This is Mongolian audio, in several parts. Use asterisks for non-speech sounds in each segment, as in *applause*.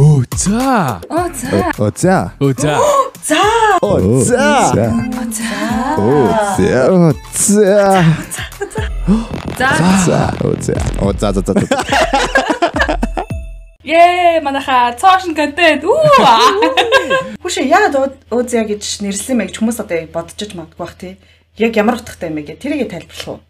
Оо за. Оо за. Оо за. Оо за. За. Оо за. За. Оо за. Оо за. За. За. Оо за. Оо за за за. за. Ее манайха цоошин контент. Үү. Хүшээ яагаад Озя гэж нэрлсэн мэй гэж хүмүүс одоо бодож ч магадгүй бах тий. Яг ямар утгатай юм бэ гэ тэрийг тайлбарлах уу?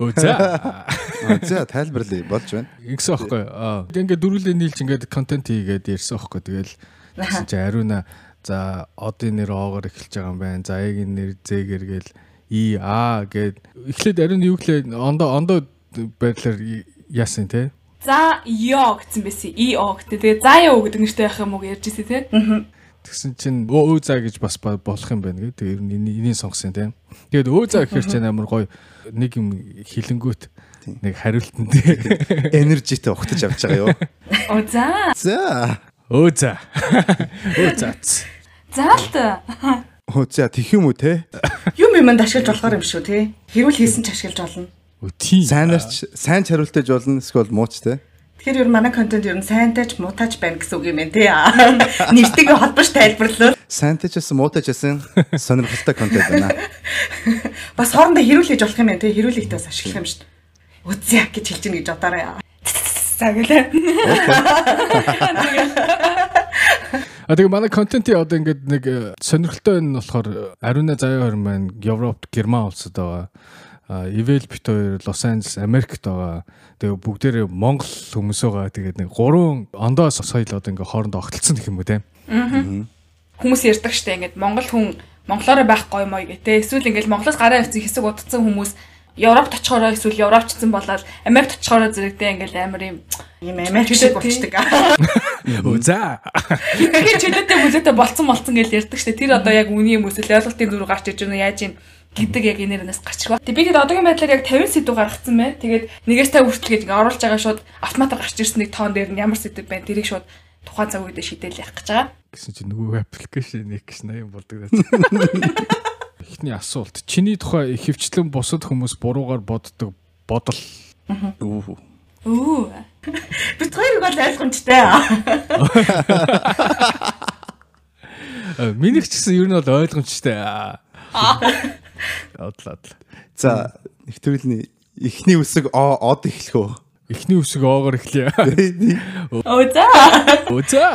Оо за. Аа, За тайлбарлая болж байна. Ингэсэн аахгүй. Аа. Ингээд дөрүлээ нийлж ингээд контент хийгээд ярьсан аахгүй. Тэгэл гэсэн чи ариуна за одын нэр оогоор эхэлж байгаа юм байна. За яг-ийн нэр зээгэр гээл и а гэд эхлээд ариун юу гэлээ ондоо ондоо байдлаар яасан те. За ёо гэсэн байсан. И о гэдэг. Тэгээ за ёо гэдэг нэртэй байх юм уу гэж ярьж ирсэн тий. Тэгсэн чинь өө за гэж бас ба- болох юм байна гэдэг. Тэр энийг энийг сонгосон тийм. Тэгээд өө за гэхэр чинь амар гоё нэг юм хилэнгүүт нэг хариултан тийм. *laughs* Энержитэй ухтаж авч байгаа юу? Оо за. За. Өө за. *laughs* Өө за. Заалт. Оо за тэх юм уу те? Юм юмд ашиглаж болохоор юм шүү тий. Хэрүүл хийсэн ч ашиглаж болно. Өө тийм. Сайнарч сайн чариултаж болно эсвэл мууч те? Тэгэхээр ер нь манай контент ер нь сайнтайч муутайч байна гэсэн үг юм байна тий. *laughs* Нэртэйгээ холбоош тайлбарлал. Сайнтайч гэсэн муутайч гэсэн сонирхолтой контент байна. *laughs* Бас хоорондоо хэрүүл хийж болох юм байна тий. Хэрүүлэгтэй бас ашиглах юм шүү дээ. Үзье гэж хэлж гин гэж бодоорой. За гэлээ. А тэгээ манай контентын одоо ингээд нэг э, сонирхолтой нь болохоор Ариуна Заяа хорин маань Европт, Герман улсад байгаа. Ивэл бит хоёр Лос Анжелес, Америкт байгаа. Тэгээ бүгдээрээ Монгол хүмүүс байгаа. Тэгээд нэг гурван ондоо соёл одоо ингээд хоорондоо огтлцсон гэх юм уу те. Хүмүүс ярьдаг штэ ингээд Монгол хүн монголоор байх гоё мой гэ тэ. Эсвэл ингээд Монголоос гараа авсан хэсэг удацсан хүмүүс Европт очихороо эсвэл Европчсан болоод Америкт очихороо зэрэгтэй ингээд амар юм Ийм Америк шиг болчдөг. Өө *laughs* за. Тэгэхээр чөлөөтэй бүлээтэй болцсон болцсон гэж ярьдаг штэ. Тэр одоо яг үний юм эсвэл ойлголтын дүр гарч иж гэнэ яаж юм гэдэг яг энэрнээс гачгаа. Тэг би хэд одоогийн байдлаар яг 50 сэдв гаргацсан байна. Тэгээд нэгээс та хүртэл гэж ингээ оруулж байгаа шууд автоматар гарч ирсэн нэг тоон дээр нь ямар сэдв байна. Тэрийг шууд тухайн цаг үед шийдэл явах гэж байгаа. гэсэн чинь нөгөө аппликейшн нэг гэж 80 болдог. *laughs* Эхний асуулт. Чиний тухай ихэвчлэн бусад хүмүүс буруугаар боддог бодол Үу. Үу. *laughs* Бид хоёрыг бол ойлгомжтой. Э, Минийх ч гэсэн ер нь бол ойлгомжтой. *laughs* Одлоо. За нэвтрүүлний эхний үсэг о од эхлэх үү? Эхний үсэг оогоор эхлэе. Оо за. Үза.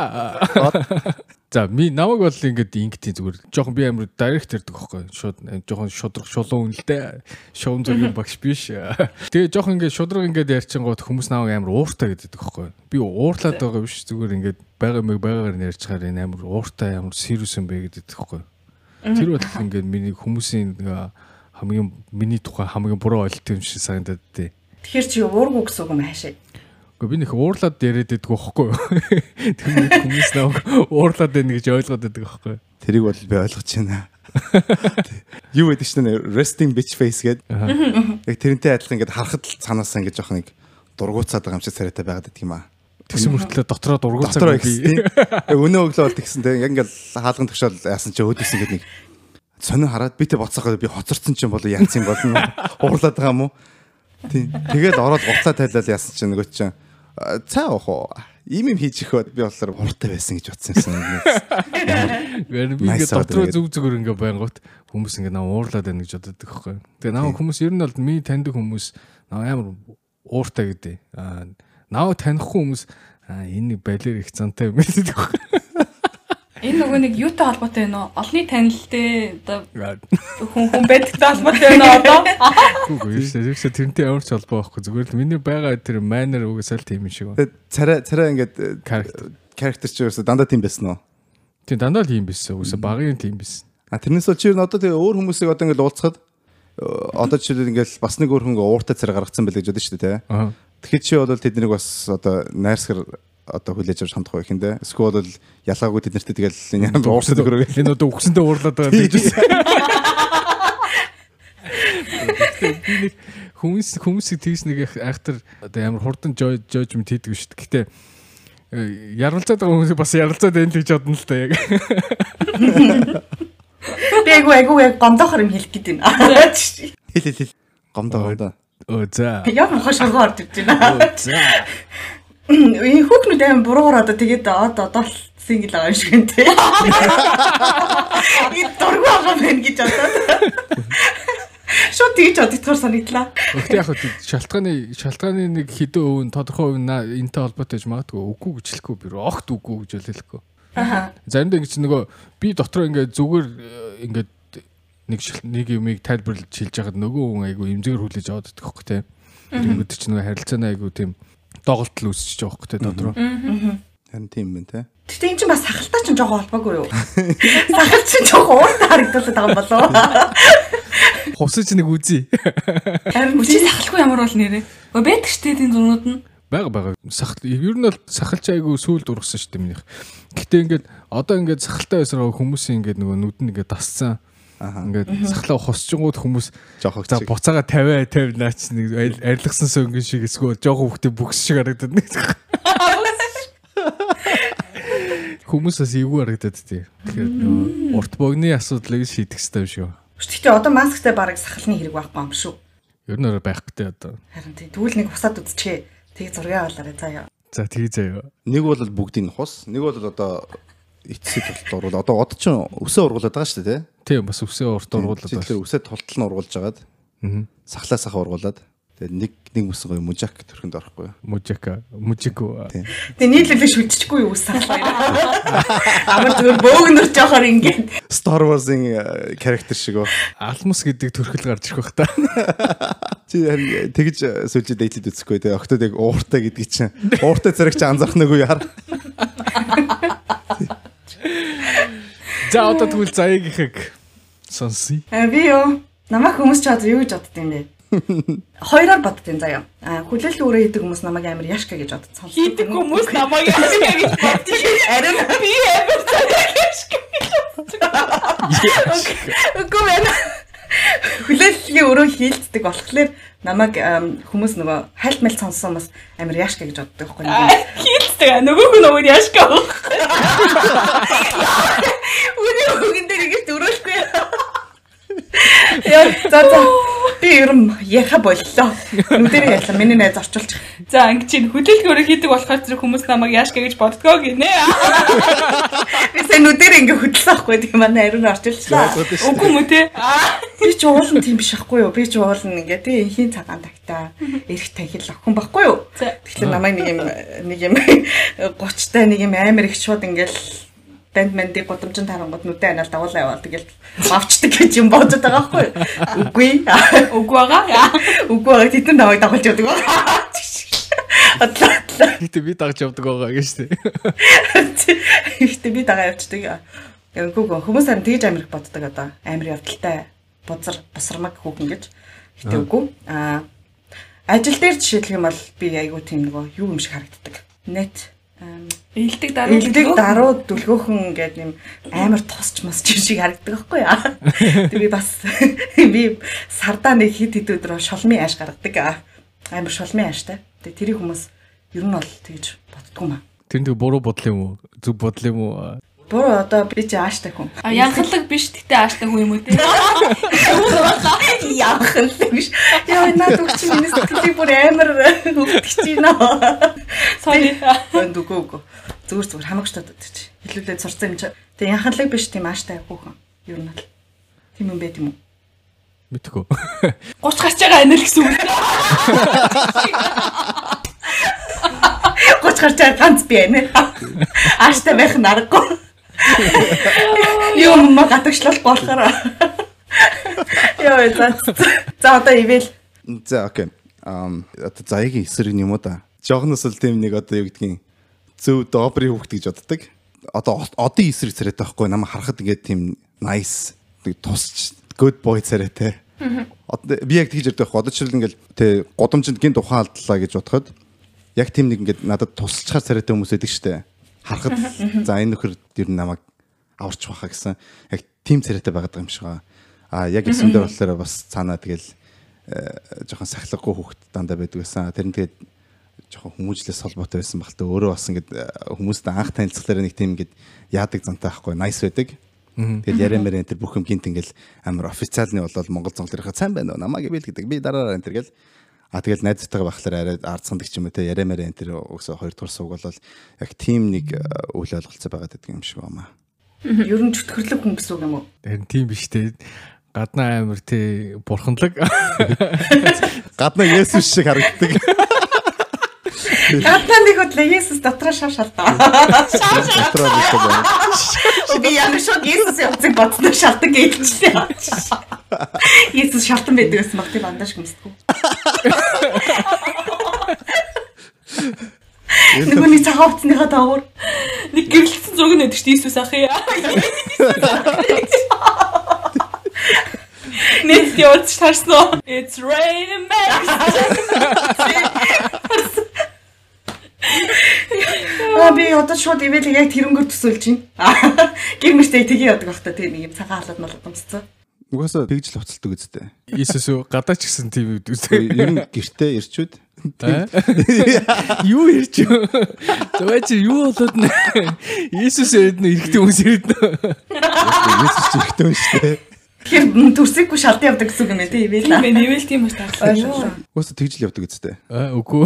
За ми намайг бол ингээд ингэтийн зүгээр жоохон би амар директ ярьдаг байхгүй шууд э, жоохон шудраг шулуун үнэлтэй шуум зүгийн багш биш тэгээ жоохон ингээд шудраг ингээд ярьчингууд хүмүүс намайг амар ууртай гэдэг байхгүй би уурлаад байгаа биш зүгээр ингээд байгаа мэг байгаагаар нь ярьчихаар энэ амар ууртай амар serious юм бэ гэдэг байхгүй тэр бол ингээд миний хүмүүсийн хамгийн миний тухай хамгийн буруу ойлголт юм шиг санагдаад тий Тэгэхээр чи уургүй гэсэн үг юм хаашаа. Гэхдээ би нэг уурлаад яриад байдаг байхгүй юу? *laughs* Тэгэхээр хүмүүс нэг уурлаад байна гэж ойлгоод байдаг байхгүй юу? Тэрийг бол би ойлгож байна. Юу гэдэг чинь resting bitch face гэдэг. Яг тэрнтэй адилхан ингээд харахад л цаанаасаа ингээд жоох нэг дургуутсаад байгаа юм шиг царайтай байгаад байдаг юм аа. Тэгсэн мөртлөө дотроо Дотроо дургуцаа ихсэн. Өнөө өглөө бол тэгсэн те яг ингээд хаалган төгшөөл яасан чи өөдөөс ингээд нэг сонио хараад би тэ боцоогоо би хоцорсон чинь болоо яац юм болно. Уурлаад *laughs* байгаа юм уу? Тийм. Тэгээд ороод гуцаа тайлал яасан чинь нөгөө чинь «А, цаа ах уу? Ийм юм хийж ихөөд би болохоор хурдтай байсан гэж бодсон юм. Гэр би ингээд дотроо зүг зүгээр ингээд байнгут хүмүүс ингээд наа уурлаад байна гэж боддог байхгүй? Тэгээ наа хүмүүс ер нь бол ми таньдаг хүмүүс наа амар ууртай гэдэг. Аа наа танихгүй хүмүүс аа энэ балер их зантай юм гэдэг юу? Энэ нөгөө нэг юутай холбоотой байна уу? Олны танилтай Аа, хүн хүн байдагтай холбоотой байна уу одоо? Үгүй юу шүү. Тэрсээ тэрнтэй ямар ч холбоо байхгүй. Зүгээр л миний байгаа тэр манер угсаал тийм юм шиг байна. Царай царай ингээд character чи ерөөсө дандаа тийм байсан уу? Тийм дандаа л юм байсан. Угсаа багын тийм байсан. А тэрнээс бол чи ер нь одоо тэгээ өөр хүмүүсийг одоо ингээд уулзахад э, одоо жишээлбэл ингээд бас нэг өөр хүн ууртай царай гаргацсан байл гэж бодсон шүү дээ. Тэгэхэд чи бол тэднийг бас одоо найрсгар одоо хүлээж авч хандах байх юм дээ. Эсвэл бол ялгаагүй тэднэртэй тэгэл энэ уурсад өгөрөө. Энэ одоо үгсэндээ уурлаад байгаа юм *laughs* биш үү? Хүмүүс хүмүүсийг тэгс нэг айхтар одоо ямар хурдан жожмент хийдэг шүү дээ. Гэхдээ э, ярилцаад байгаа хүмүүс бас ярилцаад байна л гэж бодно л та яг. Би айгу айгу яг гомдохор юм хэлэх гээд *laughs* байна. Хэл хэл хэл. Гомдоо гомдоо. Оо за. Яг мохоо шоргоо орж ирж байна. Оо за. энэ хүүхнүүд аим буруугаар одоо тэгээд одоо одоо сингл байгаа юм шиг юм те. Энэ дургу байгаа мэн гэж одоо. Шууд тэгж боддогдохоор санагдлаа. Гэхдээ яг шалтгааны шалтгааны нэг хэдэн өвн тодорхой өвн энэтэй холбоотой гэж магадгүй үгүй гэж хэлэхгүй би огт үгүй гэж л хэлэхгүй. Аа. Заримдаа ингэ чи нөгөө би дотроо ингээд зүгээр э, ингээд нэг нэг юмыг тайлбарлаж хэлж байхад нөгөө хүн айгу эмзэгэр хүлээж аваад идэх хөөх те. Тэнгүүд чи нөгөө харилцааны айгу тийм доголдол үүсчихэж байгаа хөөх те дотроо. Харин тийм байна те. Гэтэ эн чинь бас сахалтай ч жоохон холбоогүй юу? *laughs* Сахал чинь жоохон ууртай харагдуулаад байгаа юм болоо. Хувсаж нэг үзье. Харин Чи сахалгүй ямар бол нэрээ. Өө байдаг штэ тийм зурнууд нь. Бага бага. Сахал ер нь бол сахалч айгу сүүлд ургасан шүү дээ минийх. Гэтэ ингээд одоо ингээд сахалтай байсараа хүмүүсийн ингээд нөгөө нүд нь ингээд тассан. Ингээд сахалаа хосчингууд хүмүүс Жоох За буцаага 50 50 наач нэг арил- арилгасан сөнгөн шиг эсвэл жоохон хөвгтэй бүкс шиг харагдаад нэг. Хүмүүс бас эвгүй харагдаад тий. Тэгэхээр нөгөө урт богны асуудлыг шийдэх хэрэгтэй юм шүү. Гэтэ одоо масктай бараг сахалны хэрэг байхгүй юм шүү. Ер нь байх гэдэг одоо. Харин тийм тэгвэл нэг усаад үзчихээ. Тэг зургийг авалаарай заяа. За тэгээ заяа. Нэг бол бүгдийн хус, нэг бол одоо эцсийн тулд ургуул. Одоо од ч өсөө ургуулад байгаа шүү дээ, Тийм бас өсөө урт ургуулад тий. Тэгэхээр өсөө тултал нь ургуулж агаад Аа. сахлаа сахаа ургуулад тэгээд нэг нэг мөсөн гоё мужак төрхөнд орохгүй. Мужика, мужику. Тийм. Тэг нийлүүлээ шүтчихгүй юу ус баяраа. Амар зүгээр бөөгнөр жоохоор ингээд Star Wars-ын character шиг оо. Алмус гэдэг төрхөл гарч ирэх бах та. *laughs* Чи харин тэгж сүлжээ дэйтлэд үзэхгүй те. Октод яг ууртай гэдгийг чинь ууртай зэрэг чи анзаархнагүй яар. *laughs* За одоо тэгвэл заяагийнхыг сонсъё. А би юу намайг хүмүүс ч одоо юу гэж бодд юм бэ? *laughs* Хоёроор боддیں۔ заяа. А хүлээлт өөрөө хийдэг хүмүүс намайг амар яшка гэж бодд. Сонсдог Хийдэг хүмүүс *laughs* намайг яаш гэж бодчих. Арин Би амар *laughs* цааш үгүй байна. Хүлээлтийн өөрөө хийлцдэг болохоор намайг ам, хүмүүс нөгөө хальт мэл сонссон хүмүүс амар яшка гэж боддог байхгүй юу? Хийлцдэг. Нөгөөх нь нөгөө яаш гэж. Үний үгэн дээр ингэж дөрөөлгүй. Яа за за би ер нь яха боллоо. Нүдэрээ ялла миний найз орчуулж. За ингэ чинь хөдөлгөөн өөрөө хийдэг болохоор зэрэг хүмүүс намайг яаш гэж боддгоо гинэ. Би сая нүдэрээ ингэ хөдлсөн байхгүй тийм манай ариун орчуулчлаа. Үгүй мө те. Би ч уулна тийм биш байхгүй юу? Би ч уулна ингээ тий эхийн цагаан тагтаа эрэх тахил охин байхгүй юу? Тэгэхээр намайг нэг юм нэг юм *laughs* 30-тай нэг юм амар их шууд ингээл банд мандыг гудамжин тарангууд нүдэ анаал дагуулаа яваал тэгэл авчдаг гэж юм бодод байгаа байхгүй юу? Үгүй. Үгүй байгаа. Үгүй байгаа тэдэн намайг дагуулж явдаг байгаа. Гэтэ би дагж явдаг байгаа гэж тий. Ихтэй би дагаа явцдаг. Үгүй гоо хүмүүс харин тэгж амир их боддог одоо амир явдалтай бузар бусармаг хүүхэн гэж. Гэтэ үгүй. Аа ажил дээр жишээлх юм бол би айгүй тийм нөгөө юу юм шиг харагддаг. Нет ам, Илдэг даруй. Илдэг даруу дүлгөөхөн гэдэг юм амар тосч мосч юм шиг харагддаг байхгүй яа. *laughs* Тэг би бас *laughs* би сардаа нэг хит хит өдрөө шолмын ааш гаргадаг. аа. Амар шолмын ааштай. Тэг тэрийг хүмүүс ер нь бол тэгж боддгоо маа. Тэр нэг буруу бодол юм уу? Зүг бодол юм уу? Буруу одоо би чи ааштай хүн. А янхлаг биш гэтээ ааштай хүн юм уу *laughs* те. Яахлаа биш. Яа наад үгч миний сэтгэлийг бүр амар өвдөгч байна. Sorry. Үгүй үгүй. Зүгээр зүгээр хамаач таад чи. Хэлүүлээд сурцсан юм чи. Тэгээ янхлаг биш тийм ааштай хүүхэн. Юу нь бол. Тийм юм байт юм уу? Мэдхгүй. 30 *laughs* гарч байгаа анил гэсэн үг. 30 гарч байгаа ганц би байна. *laughs* Ааштай байх нь аргагүй. Юм ма гатагчлах болохоор. Яа за. За одоо ивэл За окей. Ам одоо заягийн эсрэг юм уу да. Жохноос л тийм нэг одоо юу гэдгийг зөв добрый хүүхд гэж боддог. Одоо одын эсрэг царайтай байхгүй намайг харахад ингээд тийм nice нэг тусч good boy царайтай. Одоо би яг тэгж ярьдаг байхгүй. Одоо жишээл ингээд тэ годомжинд гинт ухаан алдлаа гэж бодоход яг тийм нэг ингээд надад тусалчаар царайтай хүмүүс байдаг штэ. Харахад за энэ нөхөр нь намайг аварч баха гэсэн яг тийм царайтай байгаад байгаа юм шиг байгаа. А яг эсэндээ болохоор бас цаанаа тэгэл э, жоохон сахилгагүй хүүхэд дандаа байдаг байсан. Тэр нь тэгээд жоохон хүмүүжлээс холбоотой байсан багтаа өөрөө бас ингээд э, хүмүүстэй анх танилцсалаар нэг тийм ингээд яадаг зантай байхгүй nice байдаг. Тэгээд яриа мэрэн тэр бүх юм гинт ингээл амар официалны болол Монгол цонглорынхаа сайн байна уу намайг ивэл гэдэг би дараараа энэ гэл А тэгэл найзтайгаа байхлаар арай ардсандаг ч юм уу те яриа мэрэ энэ тэр өсө хоёр дахь сууг бол яг тим нэг э, үйл ойлголцоо байгаад байдаг юм шиг байна. Ер нь чөтгөрлөг хүн гэсэн үг юм уу? Харин тийм биш те. Гаднаа амир тий бурханлаг. Гаднаа Есүс шиг харагддаг. *laughs* Нэг бодлоо Есүс дотроо шав шалтаа. Биш байна. Би ямар шок Есүс явцыг бодсноо шалтан гэлчихлээ. Есүс шалтан байдаг гэсэн баг тийм андаш хүмсдэггүй. Нөгөөний цагаан утасныхаа доогуур Нэг гэрлэлсэн зуг нь өгдөг шүү дээ Иесус ах яа. Нэг явж тарсан уу? It's raining back. *laughs* Аа би одоо шууд ивэлийг яг тэрнгөр төсөөлж байна. *laughs* Гэр мөртөө тгий яадаг бах та тийм нэг юм цагаан халаад малаад өмсцөө. Угаасаа тэгж л уцалдаг үсттэй. Иесус үү гадаа ч гэсэн тийм үү үстэй. Ер нь гэртээ ирчүүд Юу ирч юу? Зовоо чи юу болоод нэ? Иесус ирээд нэ эрэгтэй хүмүүс ирээд нэ. Есүс ч ихтэй хүн шүү дээ. Тэгэхээр төрсөйгүй шалтан явдаг гэсэн үг юм ээ тийм ивэл. Тийм ээ, нэвэл тийм ба таарлаа. Угаасаа тэгж л явдаг үсттэй. Аа үгүй.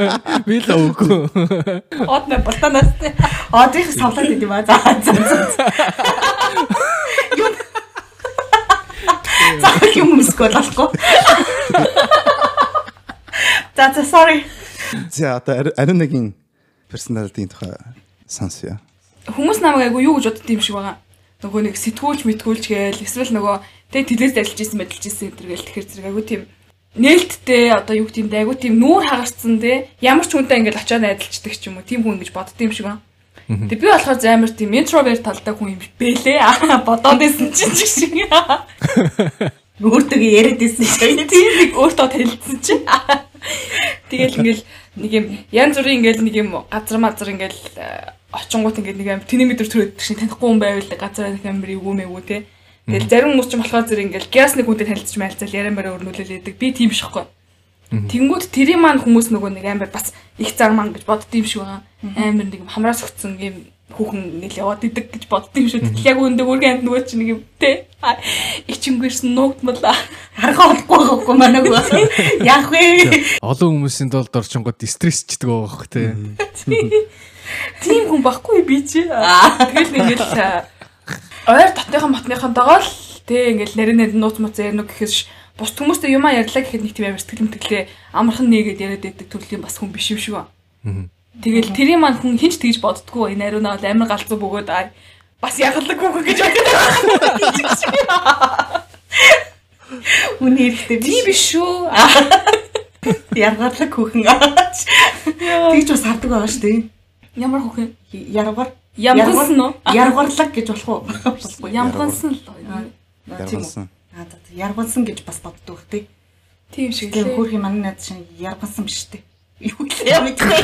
*laughs* Би л үгүй. Од мэ балтанаас. Одынх савлаад идэв ба. За за за. Юу? За юм өмсгөө болохгүй. За за sorry. За одоо ариун нэгin персоналитийн тухай сонсъё. Хүмүүс намайг айгу юу гэж бодд юм шиг байгаа. Нөгөө нэг сэтгүүлч мэтгүүлч гээл эсвэл нөгөө тэг телевизд ажиллаж исэн мэдлж исэн энэ төр гээл тэгэхэр зэрэг айгу тийм нээлттэй одоо юу юм айгу тийм нүүр хагарцсан те ямар ч хүнтэй ингээд очиад найдалцдаг ч юм уу тийм хүн гэж бодд юм шиг байна. Тэг би болохоор амар тийм интроверт талтай хүн юм бэлээ. *laughs* Бодоод исэн чинь ч шиг. *laughs* Өөртөө яриад исэн шиг. *laughs* Тийм нэг өөртөө танилцсан чинь. Тэгэл ингээл нэг юм янз бүрийн ингээл нэг юм газар мазар ингээл очингууд ингээд нэг юм тэний мэдэр төрөд шиг танихгүй хүн байвал газар нэг амир юу мэгүү те. Тэгэл зарим хүмүүс ч болохоор зэрэг ингээл гяс нэг хүнтэй танилцж мэлцэл яриан бараа өрнүүлээд би тийм шихгүй. Тэнгүүд тэрийн маань хүмүүс нөгөө нэг амар бас их зар маань гэж бодд юм шиг байгаа. Амар нэг юм хамраас өгцөн юм хүүхэн ингээл яваад идэг гэж бодд юм шүү. Тэгэл яг үүндээ өөргөө амт нөгөө чинь нэг юм те. Ичингэрсэн нуугдмала. Харахаа олохгүй байхгүй манайг. Яах вэ? Олон хүмүүсийн тулд орчингод стрессчдэг байгаа бох те. *laughs* Тийм хүн байхгүй би чи. Тэгэл ингээл э, ойр татныхан матныхантайгаа л тэг ингээл нарийн нарийн нууц мууц ярина гэхээс бус хүмүүстэй юм ярьлаа гэхэд нэг тийм амар сэтгэл мэтгэлээ амархан нээгээд яриад байдаг төрлийн бас хүн биш юм шиг ба. Тэгэл тэрийн маань хүн хинч тэгж боддгоо энэ ариунаа бол амар галзуу бөгөөд аа бас ягалдаг хүн гэж боддог. Үний эрэхтэй биш. Тийм биш шүү. *laughs* Яргадлаг хүүхэн. Тэгж бас хардаг байгаа шүү дээ. Ямар хөхөө? Яргар. Ямгансан уу? Яргарлаг гэж болох уу? Болохгүй. Ямгансан л. Тийм үү. Аа за яргансан гэж бас боддог тий. Тийм шиг Тийм лээ. хөөрхийн манай найз шиг яргансан биш тий. Юу яа мэдгүй.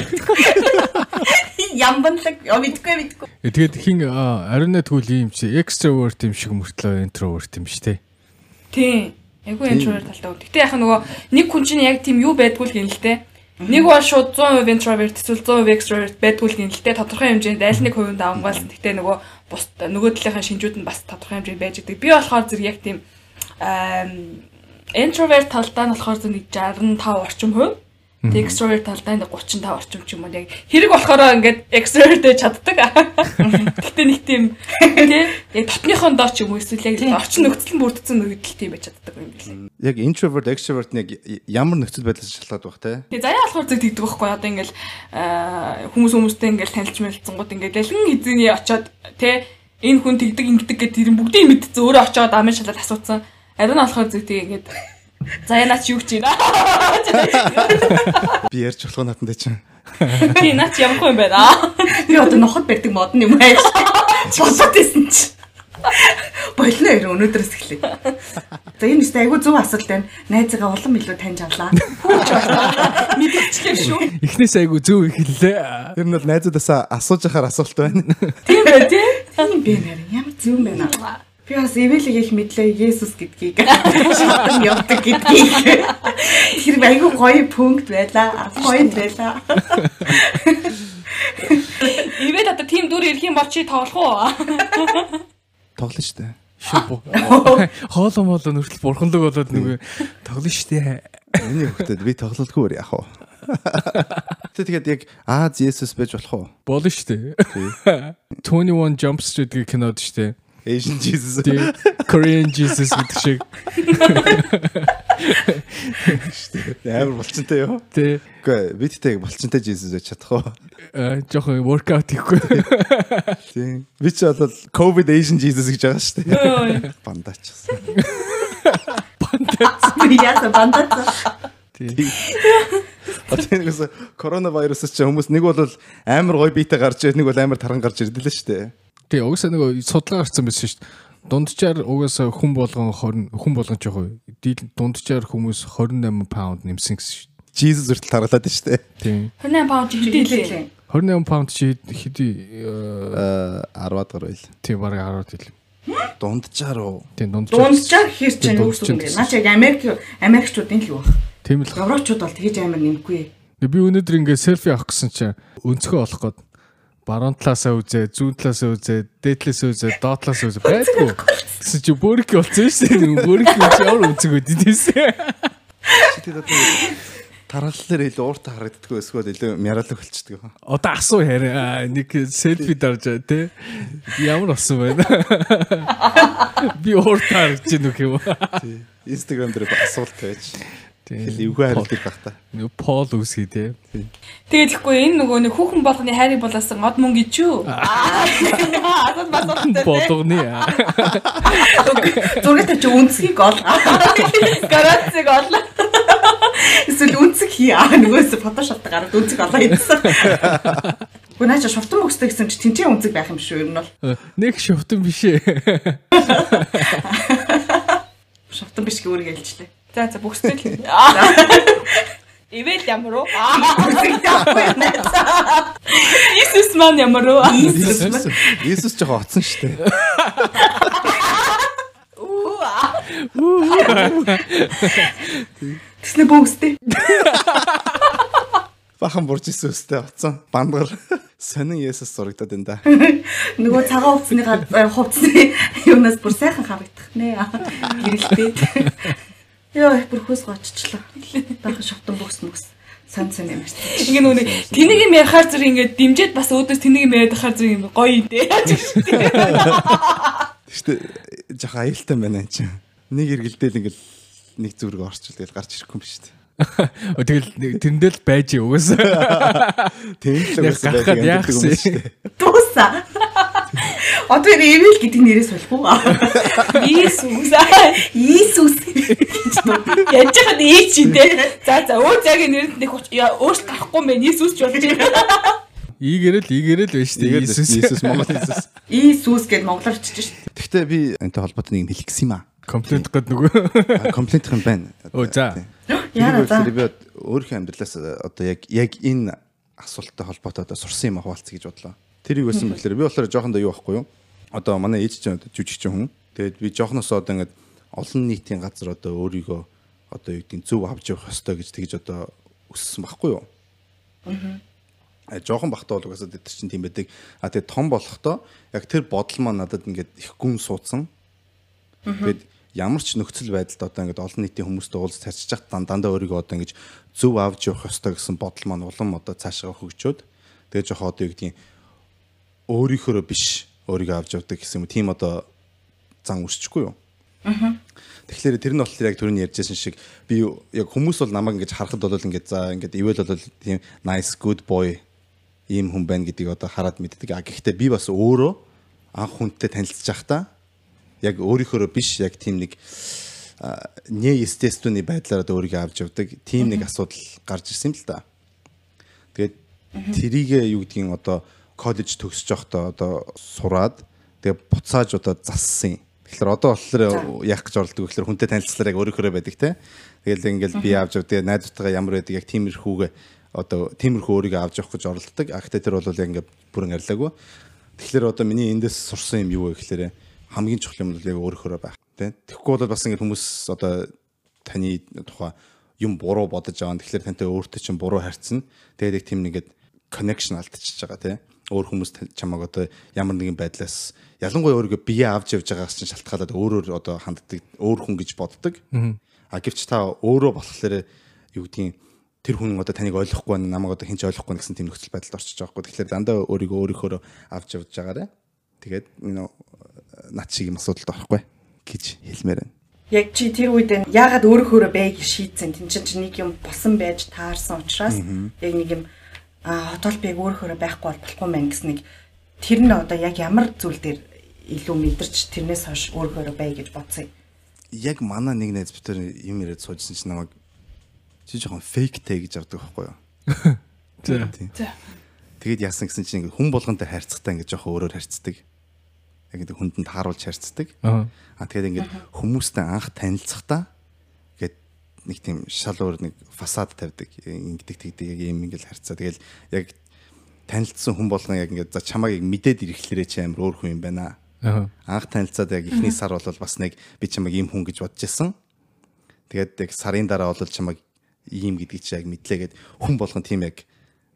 Ямбанлаг мэдгүй мэдгүй. Тэгээд хин аа, ариун нэгтгүүл юм чи extrovert юм шиг мөртлөө introvert юм шүү те. Тийм. Айгу introvert талтай. Гэтэ яг нөгөө нэг хүн чинь яг тийм юу байдгүй л гин л те. Нэг бол шууд 100% introvert эсвэл 100% extrovert байдгүй л гин л те. Тодорхой хэмжээнд аль нэг хувинд авангаалсан. Гэтэ нөгөө бус нөгөө талынхаа шинжүүд нь бас тодорхой хэмжээнд байж байгаа. Би болохоор зэрэг яг тийм introvert талдаа нь болохоор зөв нэг 65 орчим хувь. Тэг extrovert талдаа нэг 35 орчим ч юм уу яг хэрэг болохоор ингээд extrovert чаддаг. Гэтэ нэг тийм тий яг дотныхон доо ч юм уу эсвэл яг орчин нөхцөл нь бүрдсэн нөхөдөл тийм байж чаддаг юм билээ. Яг introvert extrovert нэг ямар нөхцөл байдлаас шалтгаалдаг бах те. Тэгээ заяа болохоор зөв тэгдэг байхгүй одоо ингээл аа, хүмүүс хүмүүстэй ингээл танилж мэлцэнгууд ингээд ялан эзэний очоод тий энэ хүн тэгдэг ингэдэг гэдэг тэр бүгдийг мэдсэн өөрөө очоод амын шалаад асуусан. Ариун болохоор зөв тийг ингээд заяа наач юу гэж байна. Би ярьж болох натандаа чинь. Би наач ямар хүн юм байна. Би одоо ноход барьдаг мод юм аа. Бодоод исэн чи. Болно нь өнөөдрөөс эхлэе. За энэ нэстэ айгүй зөв асуулт байна. Найзгаа улам илүү таньж авлаа. Мэдчихлээ шүү. Эхнээс айгу зөв ихэллээ. Тэр нь бол найзуудаасаа асууж яхаар асуулт байна. Тийм бай тий. Тийм бэ нэр. Ямар зөв юм байна. Би бас эвэлийг их мэдлээ Есүс гэдгийг. Шатан явдаг гэдгийг. Тэр айгүй гоё пункт байлаа. Гоё байлаа. Ивэл одоо тийм дүр ирэх юм бол чи тоглох уу? Тоглоно штэ. Хоолоо моолоо нүртэл бурханлаг болоод нөгөө тоглоно штэ. Миний хөлтөд би тоглолтгүй яах вэ? *laughs* Тэгээд яг Аз Есүс байж болох уу? Болно штэ. 21 *laughs* Jump Street гэх кинод штэ. Asian Jesus. Тий. Korean Jesus гэдэг шиг. Амар болчонтой юу? Тий. Үгүй бидтэй болчонтой Jesus байж чадах уу? Аа жоохон workout хийхгүй. Тийм. Би ч бол COVID Asian Jesus гэж байгаа шүү дээ. Бандаач. Яса бандат. Одоо нэгээс коронавирусс ч хүмүүс нэг бол амар гой биетэй гарч ирээд нэг бол амар таран гарч ирдэлээ шүү дээ. Тий, угсаа нөгөө судалгаа гарсан байсан шүү дээ. Дунджаар угаасаа хүн болгон 20 хүн болгон ч яг дунджаар хүмүүс 28 паунд нэмсэн гэсэн шүү дээ. Jesus үртэл таргалаад байна шүү дээ. Тий. 28 паунд хилээлээ. 28 паунд чи хэдий Аа 10-аад гар байл. тий бараг 10 хэл. Дунджаар уу? Тий, дунджаар. Дундчаар хэр ч Тийм, үг дундчаар юм. Наач яг Америк Америкчуудын л юу баг. Тийм л. Европчууд бол тэгэж амар нэмэхгүй. Би өнөөдөр ингээ селфи авах гэсэн чинь өнцгөө олох гээд баруун талаасаа үзээ, зүүн талаасаа үзээ, дээд талаасаа үзээ, доод талаасаа үзээ байдгүй. Гэсэн чи бөрик болсон шүү дээ. Бөрик чи ямар өнцөг өдөөсөн. Чи тэгээд тархаллаар илүү ууртаа харагддаггүй эсвэл илүү мяраалаг болчихдөг. Одоо асуу яриа нэг селфи дарж байгаа те. Ямар болсон байна? *laughs* Би ууртаа харж гин үг юм. Instagram дээр асуулт байж. Хэл эвгүй харилдаг баг та. Пол үсгий те. Тэгээд ихгүй энэ нөгөө нэг хүүхэн болгоны хайрыг болосон од мөн гэж юу? Аа. Басуулттай. Болгоны. Зургаатай чи үнцгийг ол. Гарацыг орлоо. Эсвэл үнцэг хий. Аа нөгөөс фотошопт гараад үнцэг олоо хийсэн. Гүн наач шовтон мөкстэй гэсэн чи тэнцээ үнцэг байх юм шүү ер нь бол. Нэг шовтон биш ээ. Шовтон биш үүрэг ялжлаа. За за бүхсэл. *laughs* Ивэл ямар уу? Иесус маань ямар уу? Иесус жоо оцсон шүү дээ. Тэснэ бөөстэй. Бахан бурж Иесустэй оцсон. Бандгар сонин Иесус зурагдаад энэ да. Нөгөө цагаан хувцсныгаа хувцсны юунаас бүр сайхан харагдах нэ. Гэрэлтэй. Йоо бүр хөөс гоччлаа. Бахан шовтон бөөс мөс. Сан сан юм шиг. Ингээ нүг тэнийг юм ярихаар зэрэг ингээ дэмжиж бас өөдөөс тэнийг юм яриад хахаар зэрэг юм гоё юм дээ. Гэхдээ жоо аюултай байна энэ чинь. Нэг эргэлдээл ингээл нэг зүрэг орчвол тэгэл гарч ирэхгүй юм шүү дээ. Тэгэл тэрэндээ л байж угаасаа. Тийм л байдаг яах юм шүү дээ. Тууса. Одоо энэ эвэл гэдэг нэрээс болох уу? Иесус. Иесус. Яаж яхад ээч юм дээ. За за өө цагийн нэрэнд нэг өөрт гарахгүй мэн Иесус ч болж байна. Ийгэрэл ийгэрэл байж тээ Иесус Иесус. Иесус Монгол Иесус. Иесус гэд монголоор чиж шít. Гэхдээ би энэтэй холбоотой нэг юм хэлэх гэсэн юм аа. Комплент гээд нөгөө. А, Комплент юм байна. Оо, за. Яна за. Би өөрийнхөө амьдралаас одоо яг яг энэ асуулттай холбоотой одоо сурсан юм хаваалц гэж бодлоо. Тэр юу гэсэн бэхлээр би болохоор жоохондоо юу байхгүй юу? Одоо манай ээж чинь одоо жүжигчин хүн. Тэгээд би жоохноос одоо ингээд олон нийтийн газар одоо өөрийгөө одоо юу гэдэг зөв авч явах ёстой гэж тэгж одоо өссөн байхгүй юу? Аа. Жохон бахтаа бол угаасаа тэр чинь тийм байдаг. А тэгээд том болохдоо яг тэр бодол маань надад ингээд их гүн суудсан. Тэгээд ямар ч нөхцөл байдалд одоо ингээд олон нийтийн хүмүүстэй уулз тарчиж хат дандаа өөрийгөө одоо ингэж зөв авч явах ёстой гэсэн бодол маань улам одоо цаашаа хөгжөөд тэгээд жоох одоо юу гэдгийг өөрийнхөө биш өөрийгөө авч явдаг гэсэн юм тийм одоо зан үсчихгүй юу. Тэгэхээр тэр нь болохоор яг түрүүний ярьжсэн шиг би яг хүмүүс бол намайг ингэж харахад бол ингэж за ингэж ивэл бол тийм nice good boy ийм хүн байна гэдгийг одоо хараад мэддэг. А гэхдээ би бас өөрөө анх хүнтэй танилцж байхдаа яг өөрийнхөө биш яг тийм нэг не естественный байдлаар одоо өөрийгөө авч явдаг тийм нэг асуудал гарч ирсэн л да. Тэгээд трийгээ юу гэдгийг одоо коллеж төгсөж явахдаа одоо сураад тэгээ буцааж одоо зассан. Тэгэхээр одоо болохоор яах гэж оролдог вэ гэхээр хүнтэй танилцлаар яг өөрийнхөө байдаг те. Тэгэл ингээл би авч яв тэгээ найзуудтайгаа ямар байдаг яг тиймэрхүүгээ одоо тиймэрхүү өөрийгөө авч явах гэж оролддог. А гэхдээ тэр бол яг ингээд бүрэн арилаагүй. Тэгэхээр одоо миний эндээс сурсан юм юу вэ гэхээр хамгийн чухал юм бол яг өөрийнхөө байх те. Тэгэхгүй бол бас ингээд хүмүүс одоо таны тухай юм буруу бодож аваа. Тэгэхээр тантай өөртөө чинь буруу харьцсан. Тэгээд яг тийм нэгэд connection алдчихж байгаа те. Өөр хүмүүс чамайг одоо ямар нэгэн байдлаас ялангуяа өөрийгөө бие авч явж байгаагаас чинь шалтгаалаад өөрөөр одоо ханддаг өөр хүн гэж боддог. А гэвч та өөрөө болохоор юу гэдгийг тэр хүн одоо таныг ойлгохгүй байна намайг одоо хинч ойлгохгүй гэсэн тийм нөхцөл байдалд орчиж байгаа хгүй. Тэгэхээр дандаа өөрийгөө өөрийнхөө авч явж байгаарэ. Тэгээд нөө над шиг юм асуудалд орохгүй гэж хэлмээр байна. Яг чи тэр үед яагаад өөрөөхөөрөө бай гэж шийдсэн. Тин чинь чи нэг юм босон байж таарсан учраас яг нэг юм а хотолбыг өөрөөхөөрөө байхгүй бол болохгүй мэн гэсэн нэг тэр нь одоо яг ямар зүйл дээр илүү мэдэрч тэрнээс хойш өөрөөхөөрөө бай гэж бодсон юм. Яг манай нэг найз бид тэр юм яриад суужсэн чинь намайг чи жоохон фейктэй гэж авдаг байхгүй юу? *laughs* Тийм. За. Тэгээд яасан гэсэн чинь ингээ хүн болгонтой харьцахтаа ингээ жоохон өөрөөр харьцдаг. Яг ингээ хүндэнд тааруулж харьцдаг. Аа. Тэгээд ингээ хүмүүстэй анх танилцахдаа нэг тийм шал өөр нэг фасад тавьдаг. Ингэдэг тэгдэг яг юм ингээл харьцаа. Тэгэл яг танилцсан хүн болгон яг ингээ за чамайг яг мэдээд ирэхлээрээ чи амар өөр хүн юм байна. Аа. Анх танилцаад яг эхний сар бол бас нэг би чамайг ийм хүн гэж бодож байсан. Тэгээд яг сарын дараа бол чамайг ийм гэдгийг чи яг мэдлээгээд хүн болгон тийм яг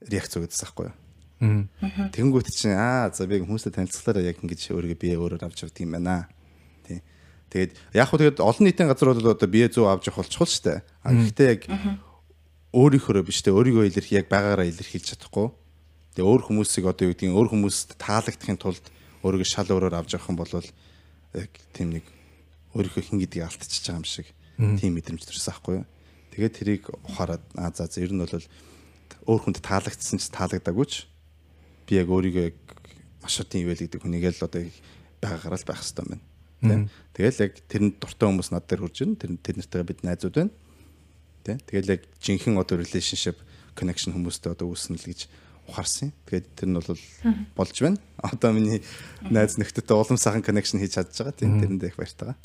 реакц өгдөөс байхгүй юу? Мм. Тэнгүүт чинь аа за би хүмүүстэй танилцлаараа яг ингэж өөрийгөө бие өөрөөр авч явдаг юм байна. Тэгээд яг хөө тэгээд олон нийтийн газар бол одоо бие зүү авч явах болчихвол дээ. А гэхдээ яг өөрийнхөө биш дээ өөрийгөө илэрхий яг байгаараа илэрхийлж чадахгүй. Тэгээ өөр хүмүүсийг одоо юу гэдгийг өөр хүмүүст таалагдахын тулд өөрийгөө шал өөрөөр авч явах юм бол яг тийм нэг өөрийнхөө хин гэдгийг алдчихж байгаа юм шиг тийм мэдрэмж төрсөн аахгүй юу. Тэгээд тэрийг ухаарад аа за за ер нь бол өөр хүнд таалагдсан ч таалагдаагүй ч би яг өөрийгөө маш олон ивэл гэдэг хүнийг л одоо байгаагаар л байх хэрэгтэй байна. Тэ. Тэгэл яг тэрэнд дуртай хүмүүс над дээр хурж ирнэ. Тэр тэр нартайгаа бид найзууд байна. Тэ. Тэгэл яг жинхэнэ одоо relationship connection хүмүүстэй одоо үүснэ л гэж ухаарсан. Тэгээд тэр нь бол болж байна. Одоо миний найз нөхдөдтэй улам сайхан connection хийж чадж байгаа. Тийм тэрэндээ их баяртайгаа.